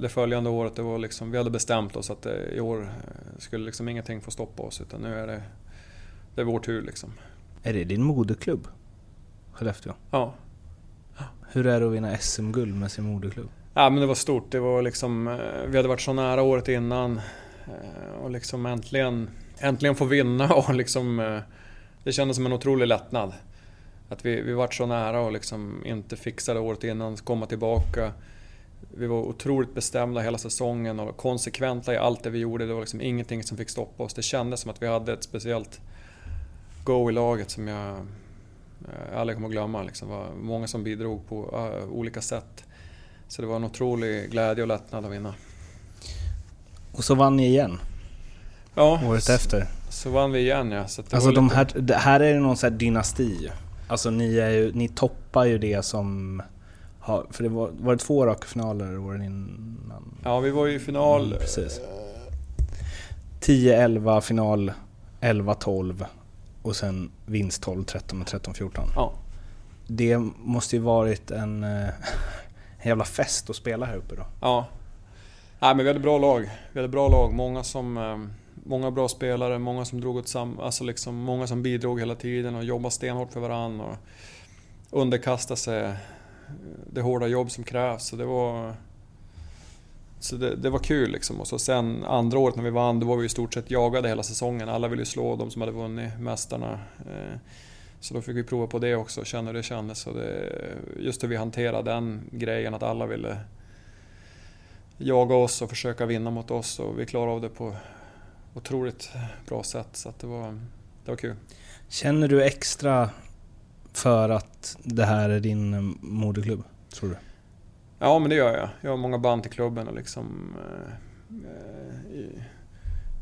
det följande året, det var liksom, vi hade bestämt oss att det, i år skulle liksom ingenting få stoppa oss utan nu är det, det är vår tur liksom.
Är det din moderklubb? Skellefteå?
Ja.
Hur är det att vinna SM-guld med sin moderklubb?
Ja men det var stort, det var liksom, eh, vi hade varit så nära året innan eh, och liksom äntligen, äntligen få vinna och liksom eh, det kändes som en otrolig lättnad. Att vi, vi varit så nära och liksom inte fixade året innan, komma tillbaka. Vi var otroligt bestämda hela säsongen och konsekventa i allt det vi gjorde. Det var liksom ingenting som fick stoppa oss. Det kändes som att vi hade ett speciellt go i laget som jag, jag aldrig kommer att glömma. Liksom. Det var många som bidrog på uh, olika sätt. Så det var en otrolig glädje och lättnad att vinna.
Och så vann ni igen?
Ja,
året efter?
Så vann vi igen ja. Så
alltså de här, det här är någon sån här dynasti Alltså ni, är ju, ni toppar ju det som... Har, för det var, var det två raka finaler åren innan?
Ja, vi var ju i final... Mm,
precis. 10-11 final, 11-12 och sen vinst 12-13 och 13-14.
Ja.
Det måste ju varit en, eh, en jävla fest att spela här uppe då.
Ja. Nej, men vi hade bra lag. Vi hade bra lag. Många som eh, många bra spelare, många som drog åt sam, alltså liksom många som bidrog hela tiden och jobbade stenhårt för varandra och underkastade sig det hårda jobb som krävs. Så det var, så det, det, var kul liksom. Och så sen andra året när vi vann, då var vi i stort sett jagade hela säsongen. Alla ville slå de som hade vunnit, mästarna. Eh, så då fick vi prova på det också, och känna hur det kändes. Och det, just hur vi hanterade den grejen, att alla ville jaga oss och försöka vinna mot oss och vi klarade av det på otroligt bra sätt. Så det, var, det var kul.
Känner du extra för att det här är din eh, moderklubb, tror du?
Ja, men det gör jag. Jag har många band till klubben och liksom... Eh, eh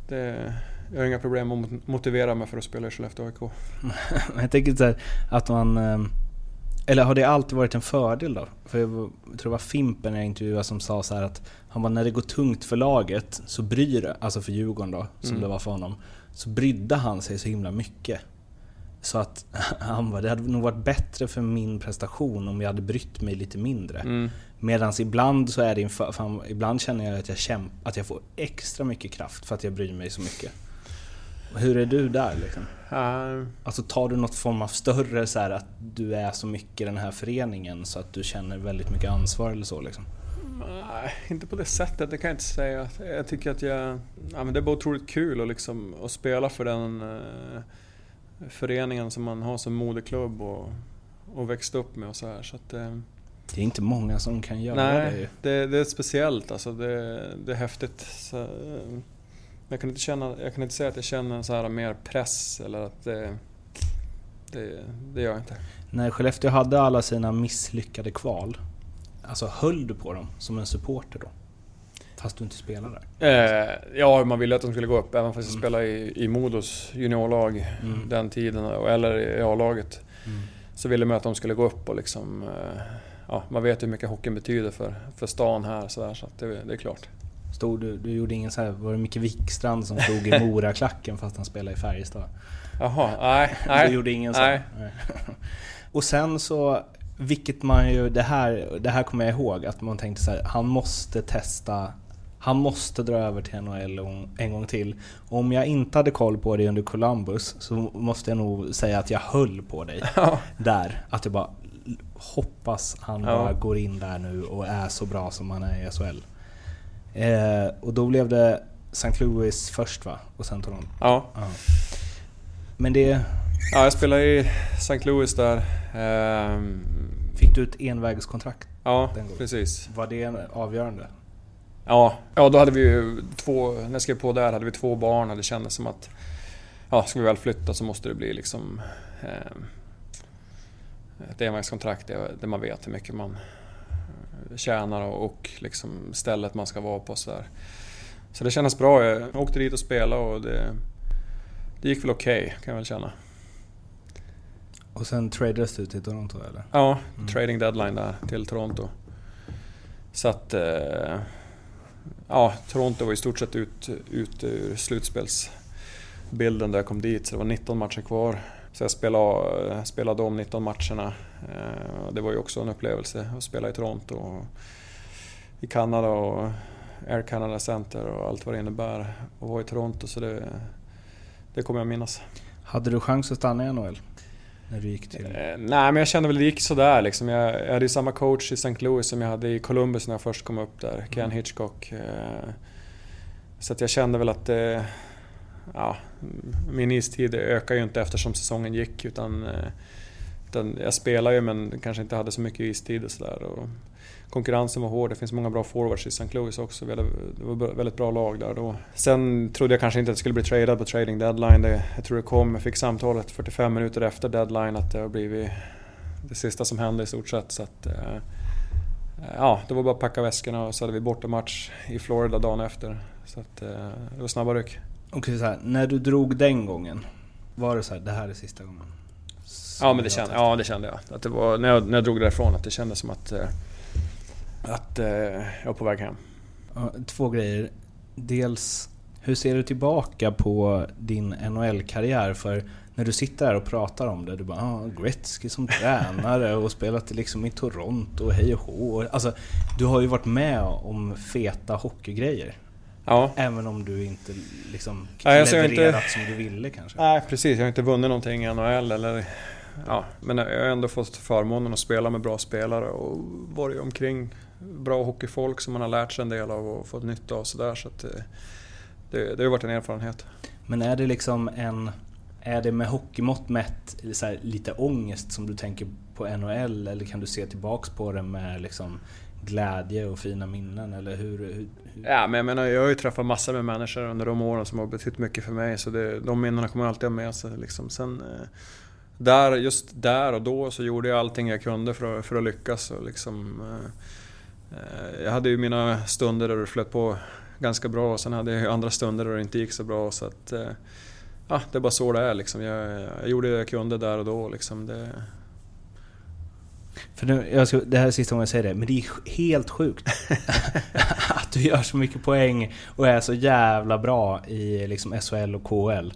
det, jag har inga problem att motivera mig för att spela i Skellefteå AIK.
jag tänker så här, att man... Eh, eller har det alltid varit en fördel då? För jag tror det var Fimpen jag intervjuade som sa så att han bara, när det går tungt för laget så bryr det, alltså för Djurgården då, som mm. det var för honom, så brydde han sig så himla mycket. Så att han bara, det hade nog varit bättre för min prestation om jag hade brytt mig lite mindre. Mm. Medan ibland så är det fan, ibland känner jag att jag kämp, att jag får extra mycket kraft för att jag bryr mig så mycket. Hur är du där liksom? Uh. Alltså tar du något form av större så här, att du är så mycket i den här föreningen så att du känner väldigt mycket ansvar eller så liksom?
Nej, inte på det sättet, det kan jag inte säga. Jag tycker att jag... Ja, men det är bara otroligt kul att, liksom, att spela för den uh, föreningen som man har som moderklubb och, och växt upp med och så här. Så att, uh,
det är inte många som kan göra
nej, det. Nej, det är speciellt alltså. Det, det är häftigt. Så, uh, jag kan, inte känna, jag kan inte säga att jag känner så här mer press eller att det, det, det gör jag inte.
När Skellefteå hade alla sina misslyckade kval, alltså höll du på dem som en supporter då? Fast du inte spelade
där? Eh, ja, man ville att de skulle gå upp. Även fast jag mm. spelade i, i Modos juniorlag mm. den tiden, eller i A-laget. Mm. Så ville man att de skulle gå upp och liksom... Eh, ja, man vet hur mycket hockeyn betyder för, för stan här så, där, så det, det är klart.
Stod du, du gjorde ingen så här, var det Micke Wikstrand som stod i Moraklacken fast han spelade i Färjestad?
Jaha, nej. nej
du gjorde ingen så? Nej. Och sen så, vilket man ju, det här, det här kommer jag ihåg, att man tänkte så här, han måste testa han måste dra över till NHL en gång till. Om jag inte hade koll på dig under Columbus så måste jag nog säga att jag höll på dig ja. där. Att jag bara hoppas han ja. bara går in där nu och är så bra som han är i SHL. Eh, och då blev det St. Louis först va? Och sen Toronto?
Ja. ja.
Men det...
Ja, jag spelade i St. Louis där. Eh,
Fick du ett envägskontrakt?
Ja, precis.
Var det avgörande?
Ja, ja då hade vi ju två, när jag skrev på där hade vi två barn och det kändes som att ja, ska vi väl flytta så måste det bli liksom eh, ett envägskontrakt där man vet hur mycket man tjänar och liksom stället man ska vara på. Så, där. så det kändes bra. Jag åkte dit och spelade och det, det gick väl okej okay, kan jag väl känna.
Och sen tradades du till Toronto eller?
Ja, mm. trading deadline där till Toronto. Så att... Eh, ja, Toronto var i stort sett ut, ut ur slutspelsbilden där jag kom dit. Så det var 19 matcher kvar. Så jag spelade, spelade om 19 matcherna. Eh, det var ju också en upplevelse att spela i Toronto. i Kanada och Air Canada Center och allt vad det innebär. Och var i Toronto så det, det kommer jag minnas.
Hade du chans att stanna i NHL? När du gick till...
Eh, nej, men jag kände väl det gick sådär liksom. Jag, jag hade ju samma coach i St. Louis som jag hade i Columbus när jag först kom upp där, Ken Hitchcock. Eh, så att jag kände väl att eh, ja, min istid ökade ju inte eftersom säsongen gick utan, eh, utan jag spelade ju men kanske inte hade så mycket istid och sådär. Konkurrensen var hård, det finns många bra forwards i St. Louis också. Det var ett väldigt bra lag där då. Sen trodde jag kanske inte att det skulle bli tradad på trading deadline. Det, jag tror det kom, jag fick samtalet 45 minuter efter deadline att det har blivit det sista som hände i stort sett. Så att, eh, ja, det var bara att packa väskorna och så hade vi bortamatch i Florida dagen efter. Så att, eh, det var snabba ryck.
Okej, så här, när du drog den gången, var det så här, det här är sista gången?
Ja, men det kände, ja, det kände jag. Att det var, när, jag när jag drog därifrån, att det kändes som att, eh, att eh, jag var på väg hem.
Två grejer. Dels, hur ser du tillbaka på din NHL-karriär? För när du sitter här och pratar om det, du bara ah, Gretzky som tränare och spelat liksom i Toronto hej och hå. Alltså, du har ju varit med om feta hockeygrejer.
Ja.
Även om du inte liksom
Nej, alltså
levererat
inte,
som du ville kanske?
Nej precis, jag har inte vunnit någonting i NHL eller... Ja, men jag har ändå fått förmånen att spela med bra spelare och varit omkring bra hockeyfolk som man har lärt sig en del av och fått nytta av sådär. Så att det, det, det har varit en erfarenhet.
Men är det liksom en... Är det med hockeymått mätt så här, lite ångest som du tänker på NHL eller kan du se tillbaks på det med liksom glädje och fina minnen? Eller hur, hur, hur?
Ja, men jag menar, jag har ju träffat massor med människor under de åren som har betytt mycket för mig. Så det, de minnena kommer jag alltid ha med sig. Liksom. Sen, eh, där, just där och då så gjorde jag allting jag kunde för att, för att lyckas. Och liksom, eh, eh, jag hade ju mina stunder där det flöt på ganska bra och sen hade jag andra stunder där det inte gick så bra. Så att, ja, det är bara så det är. Liksom. Jag, jag gjorde det jag kunde där och då. Liksom. Det,
för nu, ska, det här är sista gången jag säger det, men det är helt sjukt att du gör så mycket poäng och är så jävla bra i liksom SHL och KL.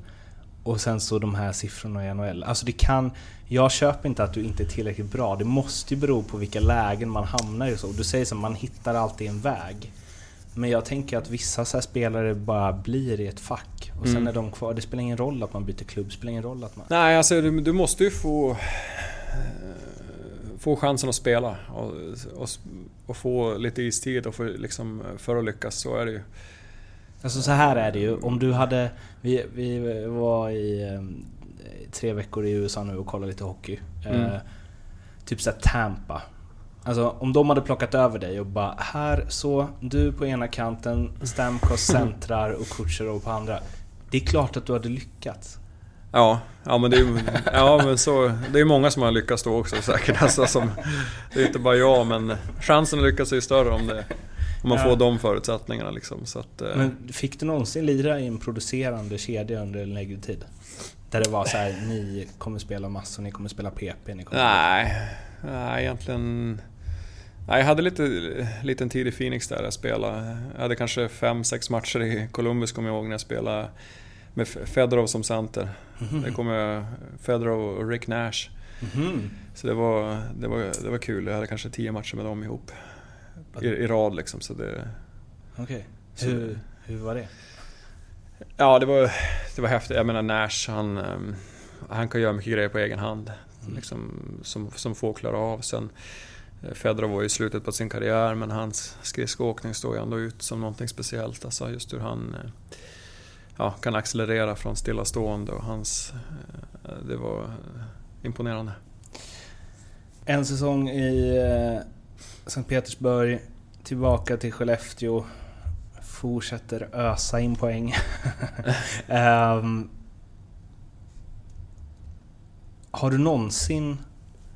Och sen så de här siffrorna i NHL. Alltså det kan... Jag köper inte att du inte är tillräckligt bra. Det måste ju bero på vilka lägen man hamnar i och så. Du säger så man hittar alltid en väg. Men jag tänker att vissa så spelare bara blir i ett fack. Och sen mm. är de kvar. Det spelar ingen roll att man byter klubb. Det spelar ingen roll att man...
Nej, alltså du, du måste ju få få chansen att spela och, och, och, få lite istid och för, liksom, för att lyckas, så är det ju.
Alltså så här är det ju, om du hade... Vi, vi var i eh, tre veckor i USA nu och kollade lite hockey. Mm. Eh, typ såhär Tampa. Alltså om de hade plockat över dig och bara här så, du på ena kanten, Stamkos centrar och Kutjerov på andra. Det är klart att du hade lyckats.
Ja, ja men det är ja, men så, det är många som har lyckats då också säkert. Alltså, som, det är inte bara jag, men chansen att lyckas är ju större om, det, om man ja. får de förutsättningarna. Liksom, så att,
eh. Men fick du någonsin lira i en producerande kedja under en längre tid? Där det var så här, ni kommer spela massor, ni kommer spela PP, ni kommer...
Nej, nej egentligen... Nej, jag hade lite liten tid i Phoenix där jag spelade. Jag hade kanske fem, sex matcher i Columbus kommer jag ihåg när jag spelade med Fedorov som center. Mm. Det kom Fedorov och Rick Nash. Mm. Så det var, det, var, det var kul. Jag hade kanske tio matcher med dem ihop. I, i rad liksom. Så det,
Okej. Okay. Hur, hur var det?
Ja, det var, det var häftigt. Jag menar Nash, han, ehm, han kan göra mycket grejer på egen hand. Mm. Liksom, som, som få klarar av. Sen, eh, Fedorov var i slutet på sin karriär men hans skridskoåkning står ju ändå ut som någonting speciellt. Alltså just hur han eh, ja, kan accelerera från stillastående och hans... Eh, det var imponerande.
En säsong i eh, Sankt Petersburg, tillbaka till Skellefteå, fortsätter ösa in poäng. um, har du någonsin,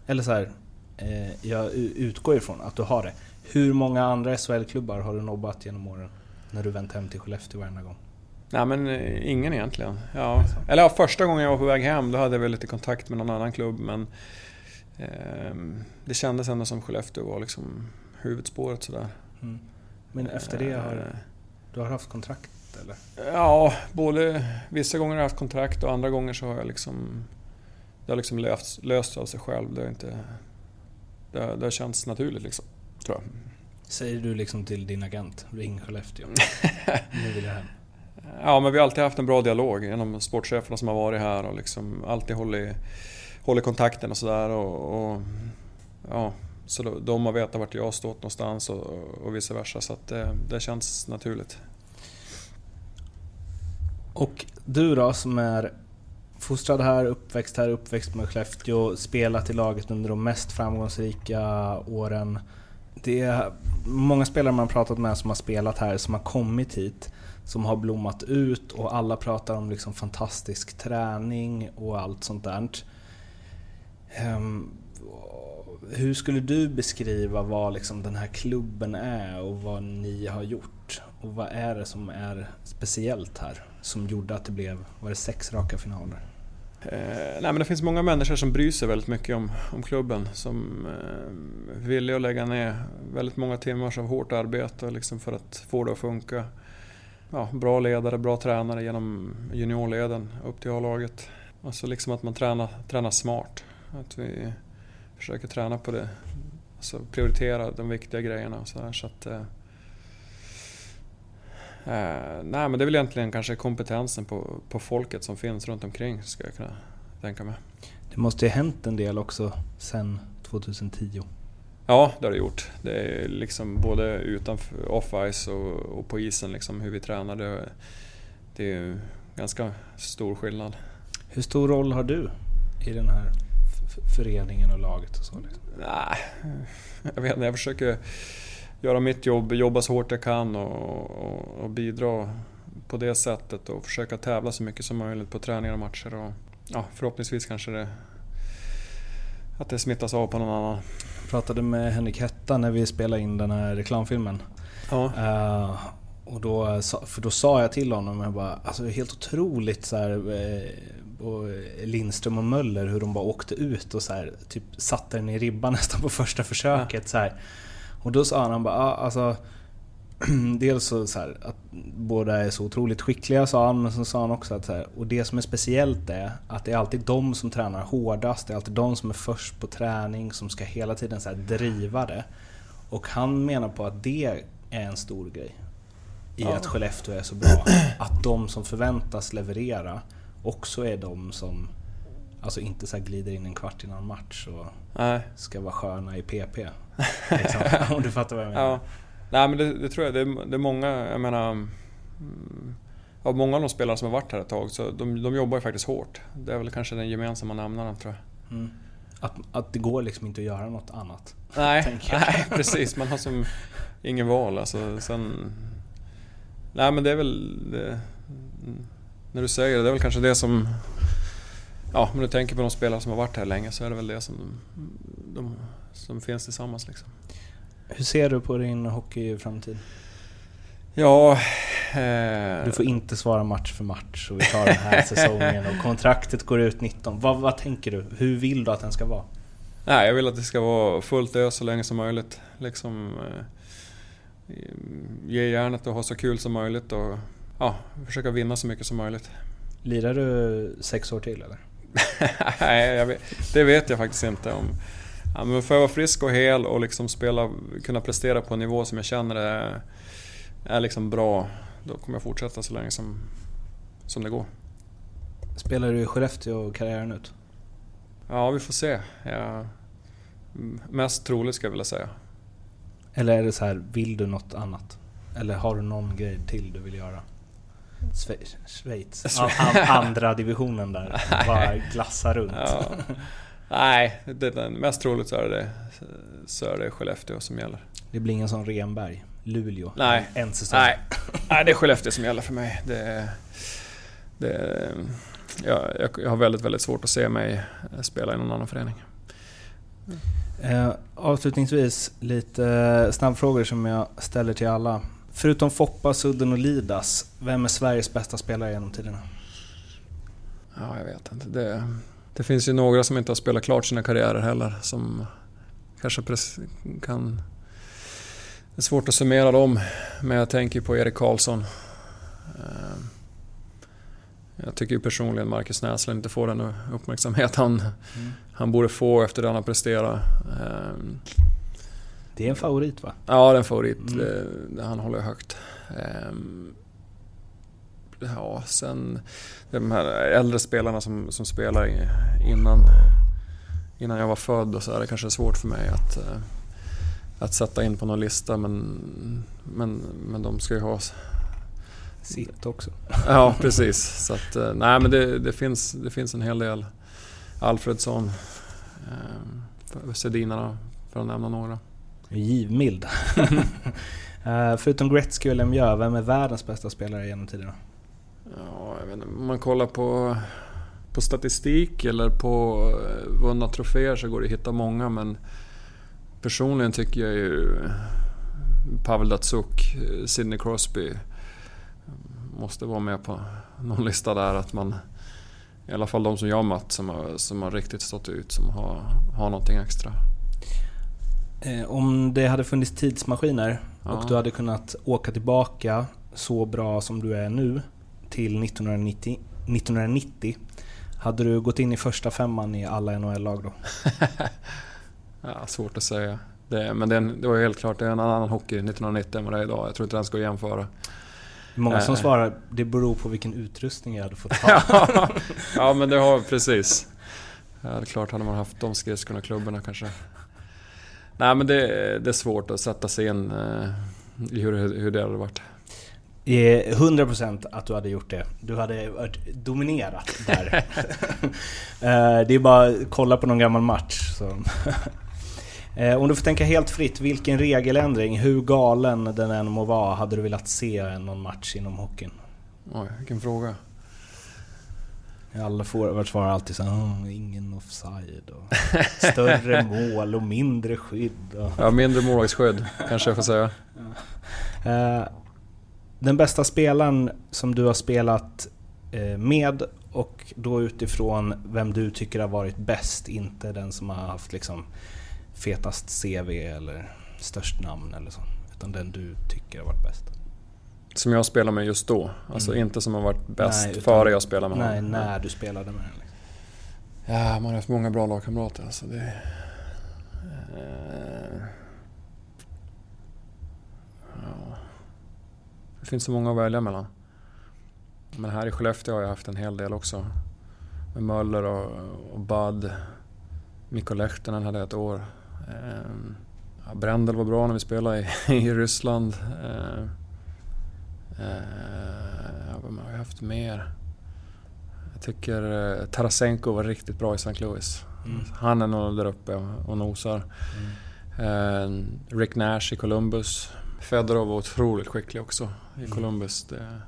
eller så här, eh, jag utgår ifrån att du har det. Hur många andra SHL-klubbar har du nobbat genom åren? När du vänt hem till Skellefteå varenda gång?
Nej men eh, ingen egentligen. Ja. Eller ja, första gången jag var på väg hem då hade jag väl lite kontakt med någon annan klubb men eh, Det kändes ändå som Skellefteå var liksom huvudspåret sådär. Mm.
Men efter det har eh, du har haft kontrakt eller?
Ja, både vissa gånger har jag haft kontrakt och andra gånger så har jag liksom Det har liksom löst, löst av sig själv. Det har, inte, det har, det har känts naturligt liksom, tror jag.
Säger du liksom till din agent, ring Skellefteå. nu vill jag hem.
Ja, men vi har alltid haft en bra dialog genom sportcheferna som har varit här och liksom alltid hållit, hållit kontakten och sådär. Och, och, ja, så de har vetat vart jag har stått någonstans och, och vice versa. Så att det, det känns naturligt.
Och du då som är fostrad här, uppväxt här, uppväxt med Skellefteå, spelat i laget under de mest framgångsrika åren. Det är många spelare man pratat med som har spelat här, som har kommit hit, som har blommat ut och alla pratar om liksom fantastisk träning och allt sånt där. Um, hur skulle du beskriva vad liksom den här klubben är och vad ni har gjort? Och vad är det som är speciellt här? Som gjorde att det blev, var det sex raka finaler?
Eh, nej, men det finns många människor som bryr sig väldigt mycket om, om klubben. Som eh, vill att lägga ner väldigt många timmar av hårt arbete liksom för att få det att funka. Ja, bra ledare, bra tränare genom juniorleden upp till A-laget. Alltså liksom att man tränar, tränar smart. Att vi försöker träna på det. Alltså prioritera de viktiga grejerna och sådär. Så att, eh, Eh, nej, men det är väl egentligen kanske kompetensen på, på folket som finns runt omkring, ska jag kunna tänka mig.
Det måste ju ha hänt en del också sen 2010?
Ja, det har det gjort. Det är liksom både utanför off-ice och, och, på isen, liksom, hur vi tränar. Det, det är ganska stor skillnad.
Hur stor roll har du i den här föreningen och laget? Och så, liksom?
Nej, jag vet inte. Jag försöker göra mitt jobb, jobba så hårt jag kan och, och, och, bidra på det sättet och försöka tävla så mycket som möjligt på träningar och matcher. Och, ja, förhoppningsvis kanske det, att det smittas av på någon annan.
Jag pratade med Henrik Hetta när vi spelade in den här reklamfilmen. Ja. Uh, och då, för då sa jag till honom, jag bara, alltså helt otroligt så här, eh, och Lindström och Möller hur de bara åkte ut och så här, typ satte den i ribban nästan på första försöket. Ja. Så här. Och då sa han, han bara, ah, alltså Dels så, så här, att båda är så otroligt skickliga sa han, men så sa han också att så här, och det som är speciellt är att det är alltid de som tränar hårdast, det är alltid de som är först på träning, som ska hela tiden så driva det. Och han menar på att det är en stor grej i ja. att Skellefteå är så bra. Att de som förväntas leverera också är de som alltså inte så glider in en kvart innan match och Nej. ska vara sköna i PP. Liksom, om du fattar vad jag menar. Ja.
Nej men det, det tror jag, det är, det är, många, jag menar... Mm, av många av de spelare som har varit här ett tag, så de, de jobbar ju faktiskt hårt. Det är väl kanske den gemensamma nämnaren tror jag. Mm.
Att, att det går liksom inte att göra något annat?
Nej, nej precis. Man har som ingen val. Alltså, sen, nej men det är väl... Det, när du säger det, det är väl kanske det som... Ja, om du tänker på de spelare som har varit här länge så är det väl det som de, som finns tillsammans. Liksom.
Hur ser du på din hockeyframtid?
Ja...
Eh... Du får inte svara match för match och vi tar den här säsongen och kontraktet går ut 19. Vad, vad tänker du? Hur vill du att den ska vara?
Nej, jag vill att det ska vara fullt ös så länge som möjligt. Liksom, eh, ge järnet och ha så kul som möjligt och ja, försöka vinna så mycket som möjligt.
Lirar du sex år till eller?
Nej, vet, det vet jag faktiskt inte. om Ja, men får jag vara frisk och hel och liksom spela, kunna prestera på en nivå som jag känner är, är liksom bra, då kommer jag fortsätta så länge som, som det går.
Spelar du i Skellefteå karriären ut?
Ja, vi får se. Ja, mest troligt ska jag vilja säga.
Eller är det så här, vill du något annat? Eller har du någon grej till du vill göra? Schweiz? Schweiz. andra divisionen där, bara glassa runt. Ja.
Nej, det, mest troligt så är, det, så är det Skellefteå som gäller.
Det blir ingen sån Renberg, Luleå,
Nej.
en säsong?
Nej. Nej, det är Skellefteå som gäller för mig. Det, det, jag, jag har väldigt, väldigt svårt att se mig spela i någon annan förening.
Eh, avslutningsvis lite snabbfrågor som jag ställer till alla. Förutom Foppa, Sudden och Lidas, vem är Sveriges bästa spelare genom tiderna?
Ja, jag vet inte. Det, det finns ju några som inte har spelat klart sina karriärer heller som kanske kan... Det är svårt att summera dem, men jag tänker på Erik Karlsson. Eh, jag tycker ju personligen Marcus Näslund inte får den uppmärksamhet han, mm. han borde få efter det han har presterat. Eh,
Det är en favorit va?
Ja, det är en favorit.
Mm.
Det, han håller högt. Ja, sen de här äldre spelarna som, som spelar innan, innan jag var född och så är det kanske svårt för mig att, eh, att sätta in på någon lista men, men, men de ska ju ha...
Sitt också.
Ja, precis. Så att, eh, nej men det, det, finns, det finns en hel del. Alfredsson, eh, Sedinarna för att nämna några.
Givmild. Förutom Gretzky och Lemieux, vem är världens bästa spelare genom tiderna?
Ja, jag vet inte, om man kollar på, på statistik eller på eh, vunna troféer så går det att hitta många men personligen tycker jag ju Pavel Datsuk, eh, Sidney Crosby eh, måste vara med på någon lista där att man i alla fall de som jag har mött som har, som har riktigt stått ut, som har, har någonting extra.
Om det hade funnits tidsmaskiner
Ja.
och du hade kunnat åka tillbaka så bra som du är nu till 1990, 1990 hade du gått in i första femman i alla NHL-lag då?
Ja, svårt att säga. Det, men det, det var ju helt klart, det är en annan hockey 1990 än vad det är idag. Jag tror inte den ska jämföra.
Många som
Eh.
svarar det beror på vilken utrustning jag hade fått ha.
ja, ja, men det har precis. Ja, det är klart, hade man haft de skridskorna och klubborna kanske. Nej, men det, det är svårt att sätta sig in eh, i hur, hur det hade varit.
Eh, 100% att du hade gjort det. Du hade varit dominerat där. Eh, det är bara att kolla på någon gammal match. Eh, Om du får tänka helt fritt, vilken regeländring, hur galen den än må vara, hade du velat se någon match inom hockeyn?
Oj, vilken fråga.
Alla forwards svarar alltid såhär "Åh, ingen offside och större mål och mindre skydd. Och.
Ja, mindre målvaktsskydd, kanske jag får säga.
Eh, Den bästa spelaren som du har spelat eh, med och då utifrån vem du tycker har varit bäst, inte den som har haft liksom fetast CV eller störst namn eller så. Utan den du tycker har varit bäst.
Som jag spelar med just då. Alltså
Mm.
inte som har varit bäst
Nej, utan-
före jag spelade med
Nej,
honom.
när du spelade med den. Liksom.
Ja, man har haft många bra lagkamrater. Alltså det, eh, det finns så många att välja mellan. Men här i Skellefteå har jag haft en hel del också. Med Möller och, och Bud. Mikko Lehtinen hade jag ett år. Eh, Brändel var bra när vi spelade i, i Ryssland. Eh, eh, ja, vem har jag haft mer? Jag tycker eh, Tarasenko var riktigt bra i St. Louis.
Mm.
Han är nog där uppe och, nosar. Eh, Rick Nash i Columbus. Fedorov var otroligt skicklig också i
Mm.
Columbus. Det,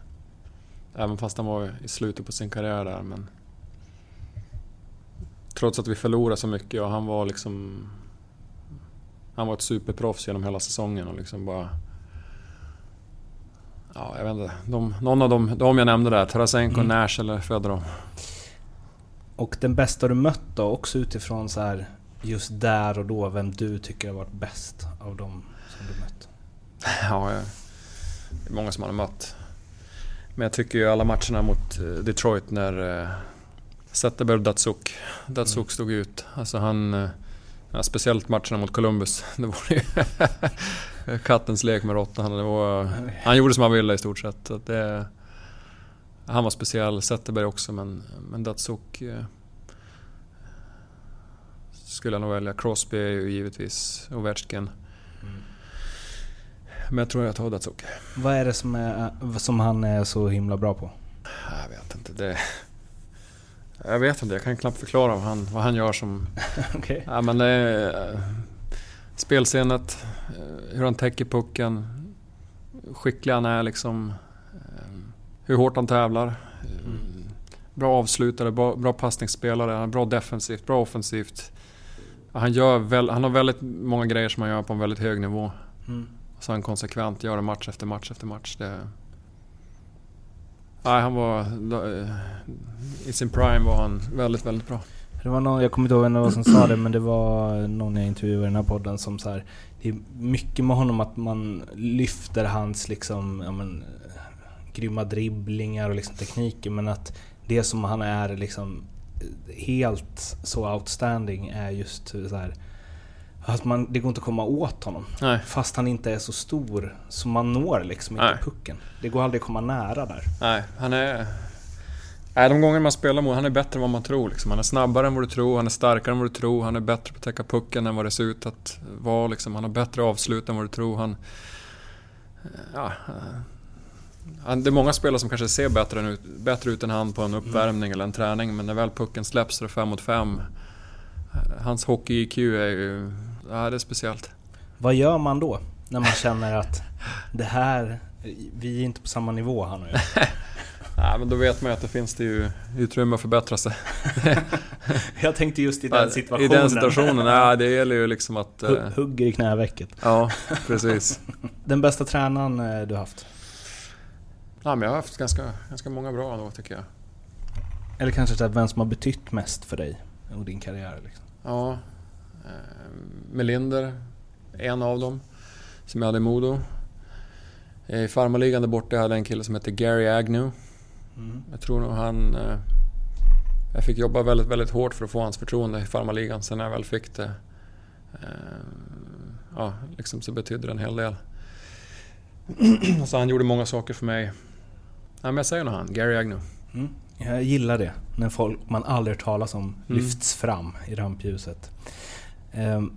även fast han var i slutet på sin karriär där. Men trots att vi förlorade så mycket och han var liksom... Han var ett superproffs genom hela säsongen och liksom bara... Ja, jag vet inte. De, någon av dem, de jag nämnde där, Tarasenko,
Mm.
Nash eller Fedorov.
Och den bästa du mött då, också utifrån så här just där och då, vem du tycker har varit bäst av dem som du mött?
Ja, det är många som man har mött. Men jag tycker ju alla matcherna mot eh, Detroit när eh, Zetterberg och Datsuk, Datsuk
Mm.
stod ut. Alltså han... eh, Ja, speciellt matcherna mot Columbus. Det var ju kattens lek med råttan. Han gjorde som han ville i stort sett. Det, han var speciell, Zetterberg också men, men Datsuk eh, skulle jag nog välja. Crosby är ju givetvis Ovechkin. Men jag tror jag tar Datsuk.
Vad är det som, är, som han är så himla bra på?
Jag vet inte. Det... Jag vet inte, jag kan knappt förklara vad han, vad han gör som...
Okej.
Ja, men det är, eh, spelsinnet, eh, hur han täcker pucken, hur skicklig han är liksom. eh, Hur hårt han tävlar. eh, Bra avslutare, bra, bra passningsspelare, han är bra defensivt, bra offensivt. Han, gör väl, han har väldigt många grejer som han gör på en väldigt hög nivå.
Mm.
Så han konsekvent gör match efter match efter match. Det... Nej, han var... Eh, I sin prime var han väldigt, väldigt bra.
Det var någon, jag kommer inte ihåg vem det var som sa det, men det var någon jag intervjuade i den här podden som så här, Det är mycket med honom att man lyfter hans liksom, ja men, grymma dribblingar och liksom tekniker, men att det som han är liksom eh, helt så outstanding är just så här att man, det går inte att komma åt honom.
Nej.
Fast han inte är så stor så man når liksom inte
Nej.
pucken. Det går aldrig att komma nära där.
Nej, han är... Nej, de gånger man spelar mot han är bättre än vad man tror. Liksom. Han är snabbare än vad du tror, han är starkare än vad du tror, han är bättre på att täcka pucken än vad det ser ut att vara. Liksom. Han har bättre avslut än vad du tror. Han... Ja, han, det är många spelare som kanske ser bättre, än ut, bättre ut än han på en uppvärmning eller en träning, men när väl pucken släpps så är det fem mot fem. Hans hockey-IQ är ju... Ja, det är speciellt.
Vad gör man då? När man känner att det här, vi är inte på samma nivå han och jag.
Ja, men då vet man ju att det finns det ju utrymme att förbättra sig.
Jag tänkte just i den situationen.
I den situationen, ja, det gäller ju liksom att... eh,
Hu- Hugger i knävecket.
Ja, precis.
Den bästa tränaren eh, du haft?
Ja, men jag har haft ganska, ganska många bra ändå tycker jag.
Eller kanske så vem som har betytt mest för dig och din karriär? Liksom.
Ja, Melinder, en av dem, som jag hade i Modo. I farmarligan där borta hade jag en kille som hette Gary Agnew.
Mm.
Jag tror nog han... Eh, jag fick jobba väldigt, väldigt hårt för att få hans förtroende i farmarligan. Sen när jag väl fick det... Eh, ja, liksom så betydde det en hel del. så han gjorde många saker för mig. Ja, men jag säger nog han, Gary Agnew.
Mm. Jag gillar det, när folk man aldrig hört talas om
Mm.
lyfts fram i rampljuset. Ehm,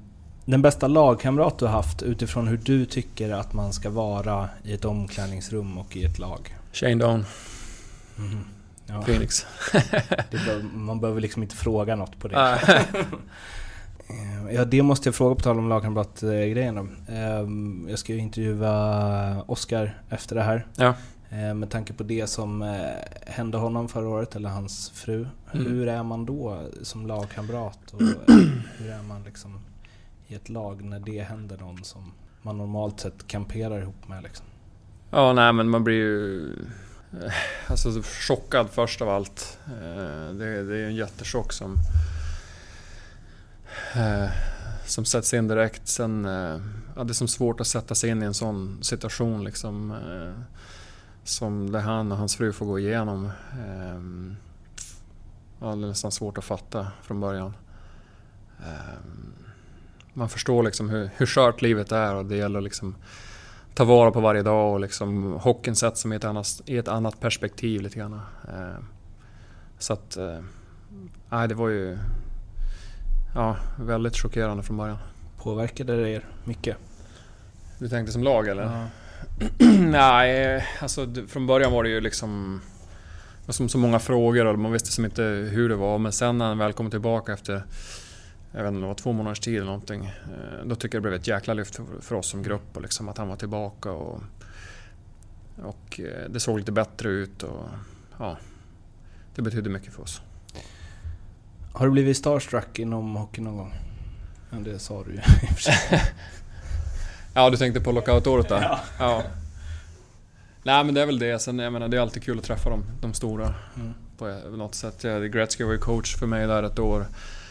Den bästa lagkamrat du har haft utifrån hur du tycker att man ska vara i ett omklädningsrum och i ett lag?
Shane Doan,
Mhm. Ja,
Phoenix.
bör, man behöver liksom inte fråga något på det.
Nej.
Eh, Ja, det måste jag fråga på tal om lagkamrat-grejen då. Ehm, Jag ska ju intervjua Oscar efter det här.
Ja.
Eh, Med tanke på det som eh, hände honom förra året, eller hans fru.
Mm.
Hur är man då som lagkamrat? Och hur är man liksom i ett lag när det händer någon som man normalt sett kamperar ihop med? Liksom?
Ja, nej men man blir ju... eh, Alltså chockad först av allt. Eh, Det, det är en jättechock som... eh, Som sätts in direkt. Sen... eh, Ja, det är som svårt att sätta sig in i en sån situation liksom. Som det han och hans fru får gå igenom. Eh, Ja, det är nästan svårt att fatta från början. Eh, Man förstår liksom hur, hur skört livet är och det gäller liksom ta vara på varje dag och liksom hockeyn sätts som i ett annat, i ett annat perspektiv lite grann. Eh, så att... eh, Nej, det var ju... Ja, väldigt chockerande från början.
Påverkade det er mycket?
Du tänkte som lag eller?
Ja.
Nej, alltså från början var det ju liksom... Som så många frågor och man visste som inte hur det var. Men sen när han väl kom tillbaka efter... Jag vet inte, det var två månaders tid eller någonting. eh, Då tycker jag det blev ett jäkla lyft för, för oss som grupp och liksom att han var tillbaka och... Och eh, det såg lite bättre ut och... Ja. Det betydde mycket för oss.
Har du blivit starstruck inom hockey någon gång? Ja, det sa du ju i och för sig.
Ja, du tänkte på lockoutåret där?
Ja.
ja. Nej men det är väl det. Sen jag menar, det är alltid kul att träffa dem, de stora.
Mm.
På något sätt. Ja, Gretzky var ju coach för mig där ett år.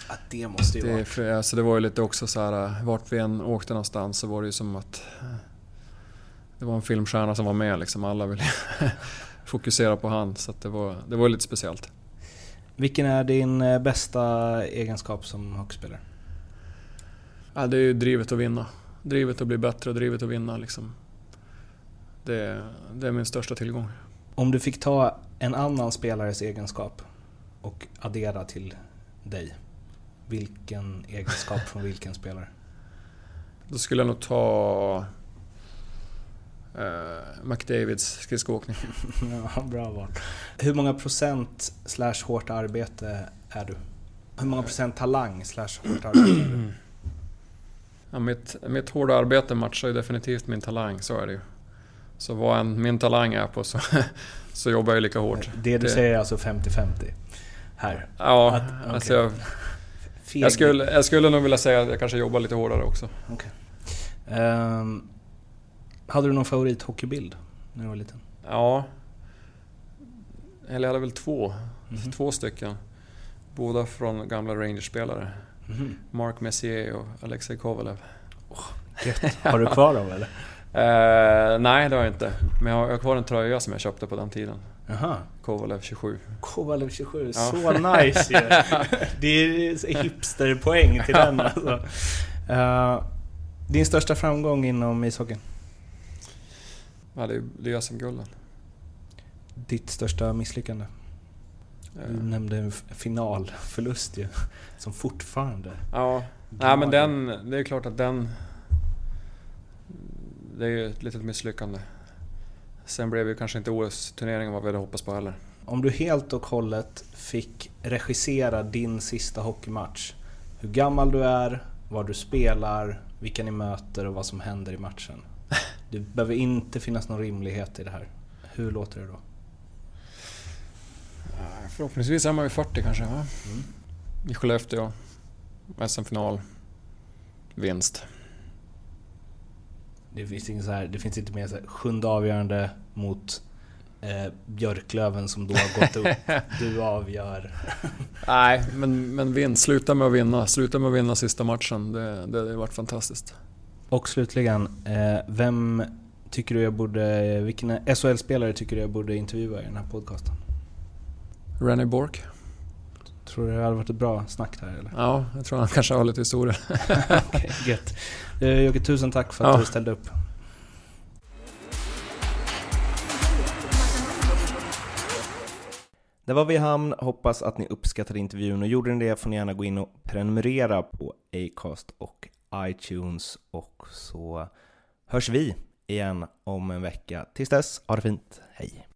Att det måste ju
Det,
vara...
för, alltså det var ju lite också så här, vart vi än åkte någonstans så var det ju som att... eh, Det var en filmstjärna som var med liksom. Alla ville fokusera på han. Så det var, det var lite speciellt.
Vilken är din eh, bästa egenskap som hockeyspelare?
Ja, det är ju drivet att vinna. Drivet att bli bättre och drivet att vinna liksom. Det, det är min största tillgång.
Om du fick ta en annan spelares egenskap och addera till dig. Vilken egenskap från vilken spelare?
Då skulle jag nog ta eh, McDavids skridskoåkning.
ja, bra val. Hur många procent slash hårt arbete är du? Hur många procent talang slash hårt arbete är du?
Ja, mitt, mitt hårda arbete matchar ju definitivt min talang, så är det ju. Så vad än min talang är på så, så jobbar jag lika hårt.
Det du säger är alltså 50-50? Här?
Ja,
Att- okej.
alltså jag, jag, skulle, jag skulle nog vilja säga att jag kanske jobbar lite hårdare också.
Ehm, hade du någon favorithockeybild när du var liten?
Ja. Eller jag hade väl två.
Mhm.
Två stycken. Båda från gamla Rangers-spelare.
Mhm.
Mark Messier och Alexei Kovalev.
Gött. Har du kvar dem eller?
Eh, nej, det har jag inte. Men jag har kvar en tröja som jag köpte på den tiden.
Jaha.
Kovalev 27.
Kovalev 27,
Ja.
så nice ju! Det är hipsterpoäng till den alltså. Uh, din största framgång inom ishockeyn?
Ja, det är, det är SM-gulden.
Ditt största misslyckande? Du
Eh,
nämnde en finalförlust ju, som fortfarande...
Ja, nej men den, det är klart att den... Det är ju ett litet misslyckande. Sen blev ju kanske inte OS-turneringen vad vi hade hoppats på heller.
Om du helt och hållet fick regissera din sista hockeymatch, hur gammal du är, var du spelar, vilka ni möter och vad som händer i matchen. Det behöver inte finnas någon rimlighet i det här. Hur låter det då?
Förhoppningsvis är man vid 40 kanske. Va? I Skellefteå. SM-final. Vinst.
Det finns, ingen så här, det finns inte mer så här sjunde avgörande mot eh, Björklöven som då har gått upp. Du avgör.
Nej, men, men vinst. Sluta med att vinna. Sluta med att vinna sista matchen. Det, det hade varit fantastiskt.
Och slutligen, eh, vem tycker du jag borde, vilken SHL-spelare tycker du jag borde intervjua i den här podcasten?
Rennie Bork.
Tror du det hade varit ett bra snack här eller?
Ja, jag tror han kanske har lite historia.
Okej, gött. Eh, Jocke, tusen tack för att
Ja.
du ställde upp.
Där var vi i hamn. Hoppas att ni uppskattade intervjun och gjorde ni det får ni gärna gå in och prenumerera på Acast och iTunes och så hörs vi igen om en vecka. Tills dess, ha det fint. Hej!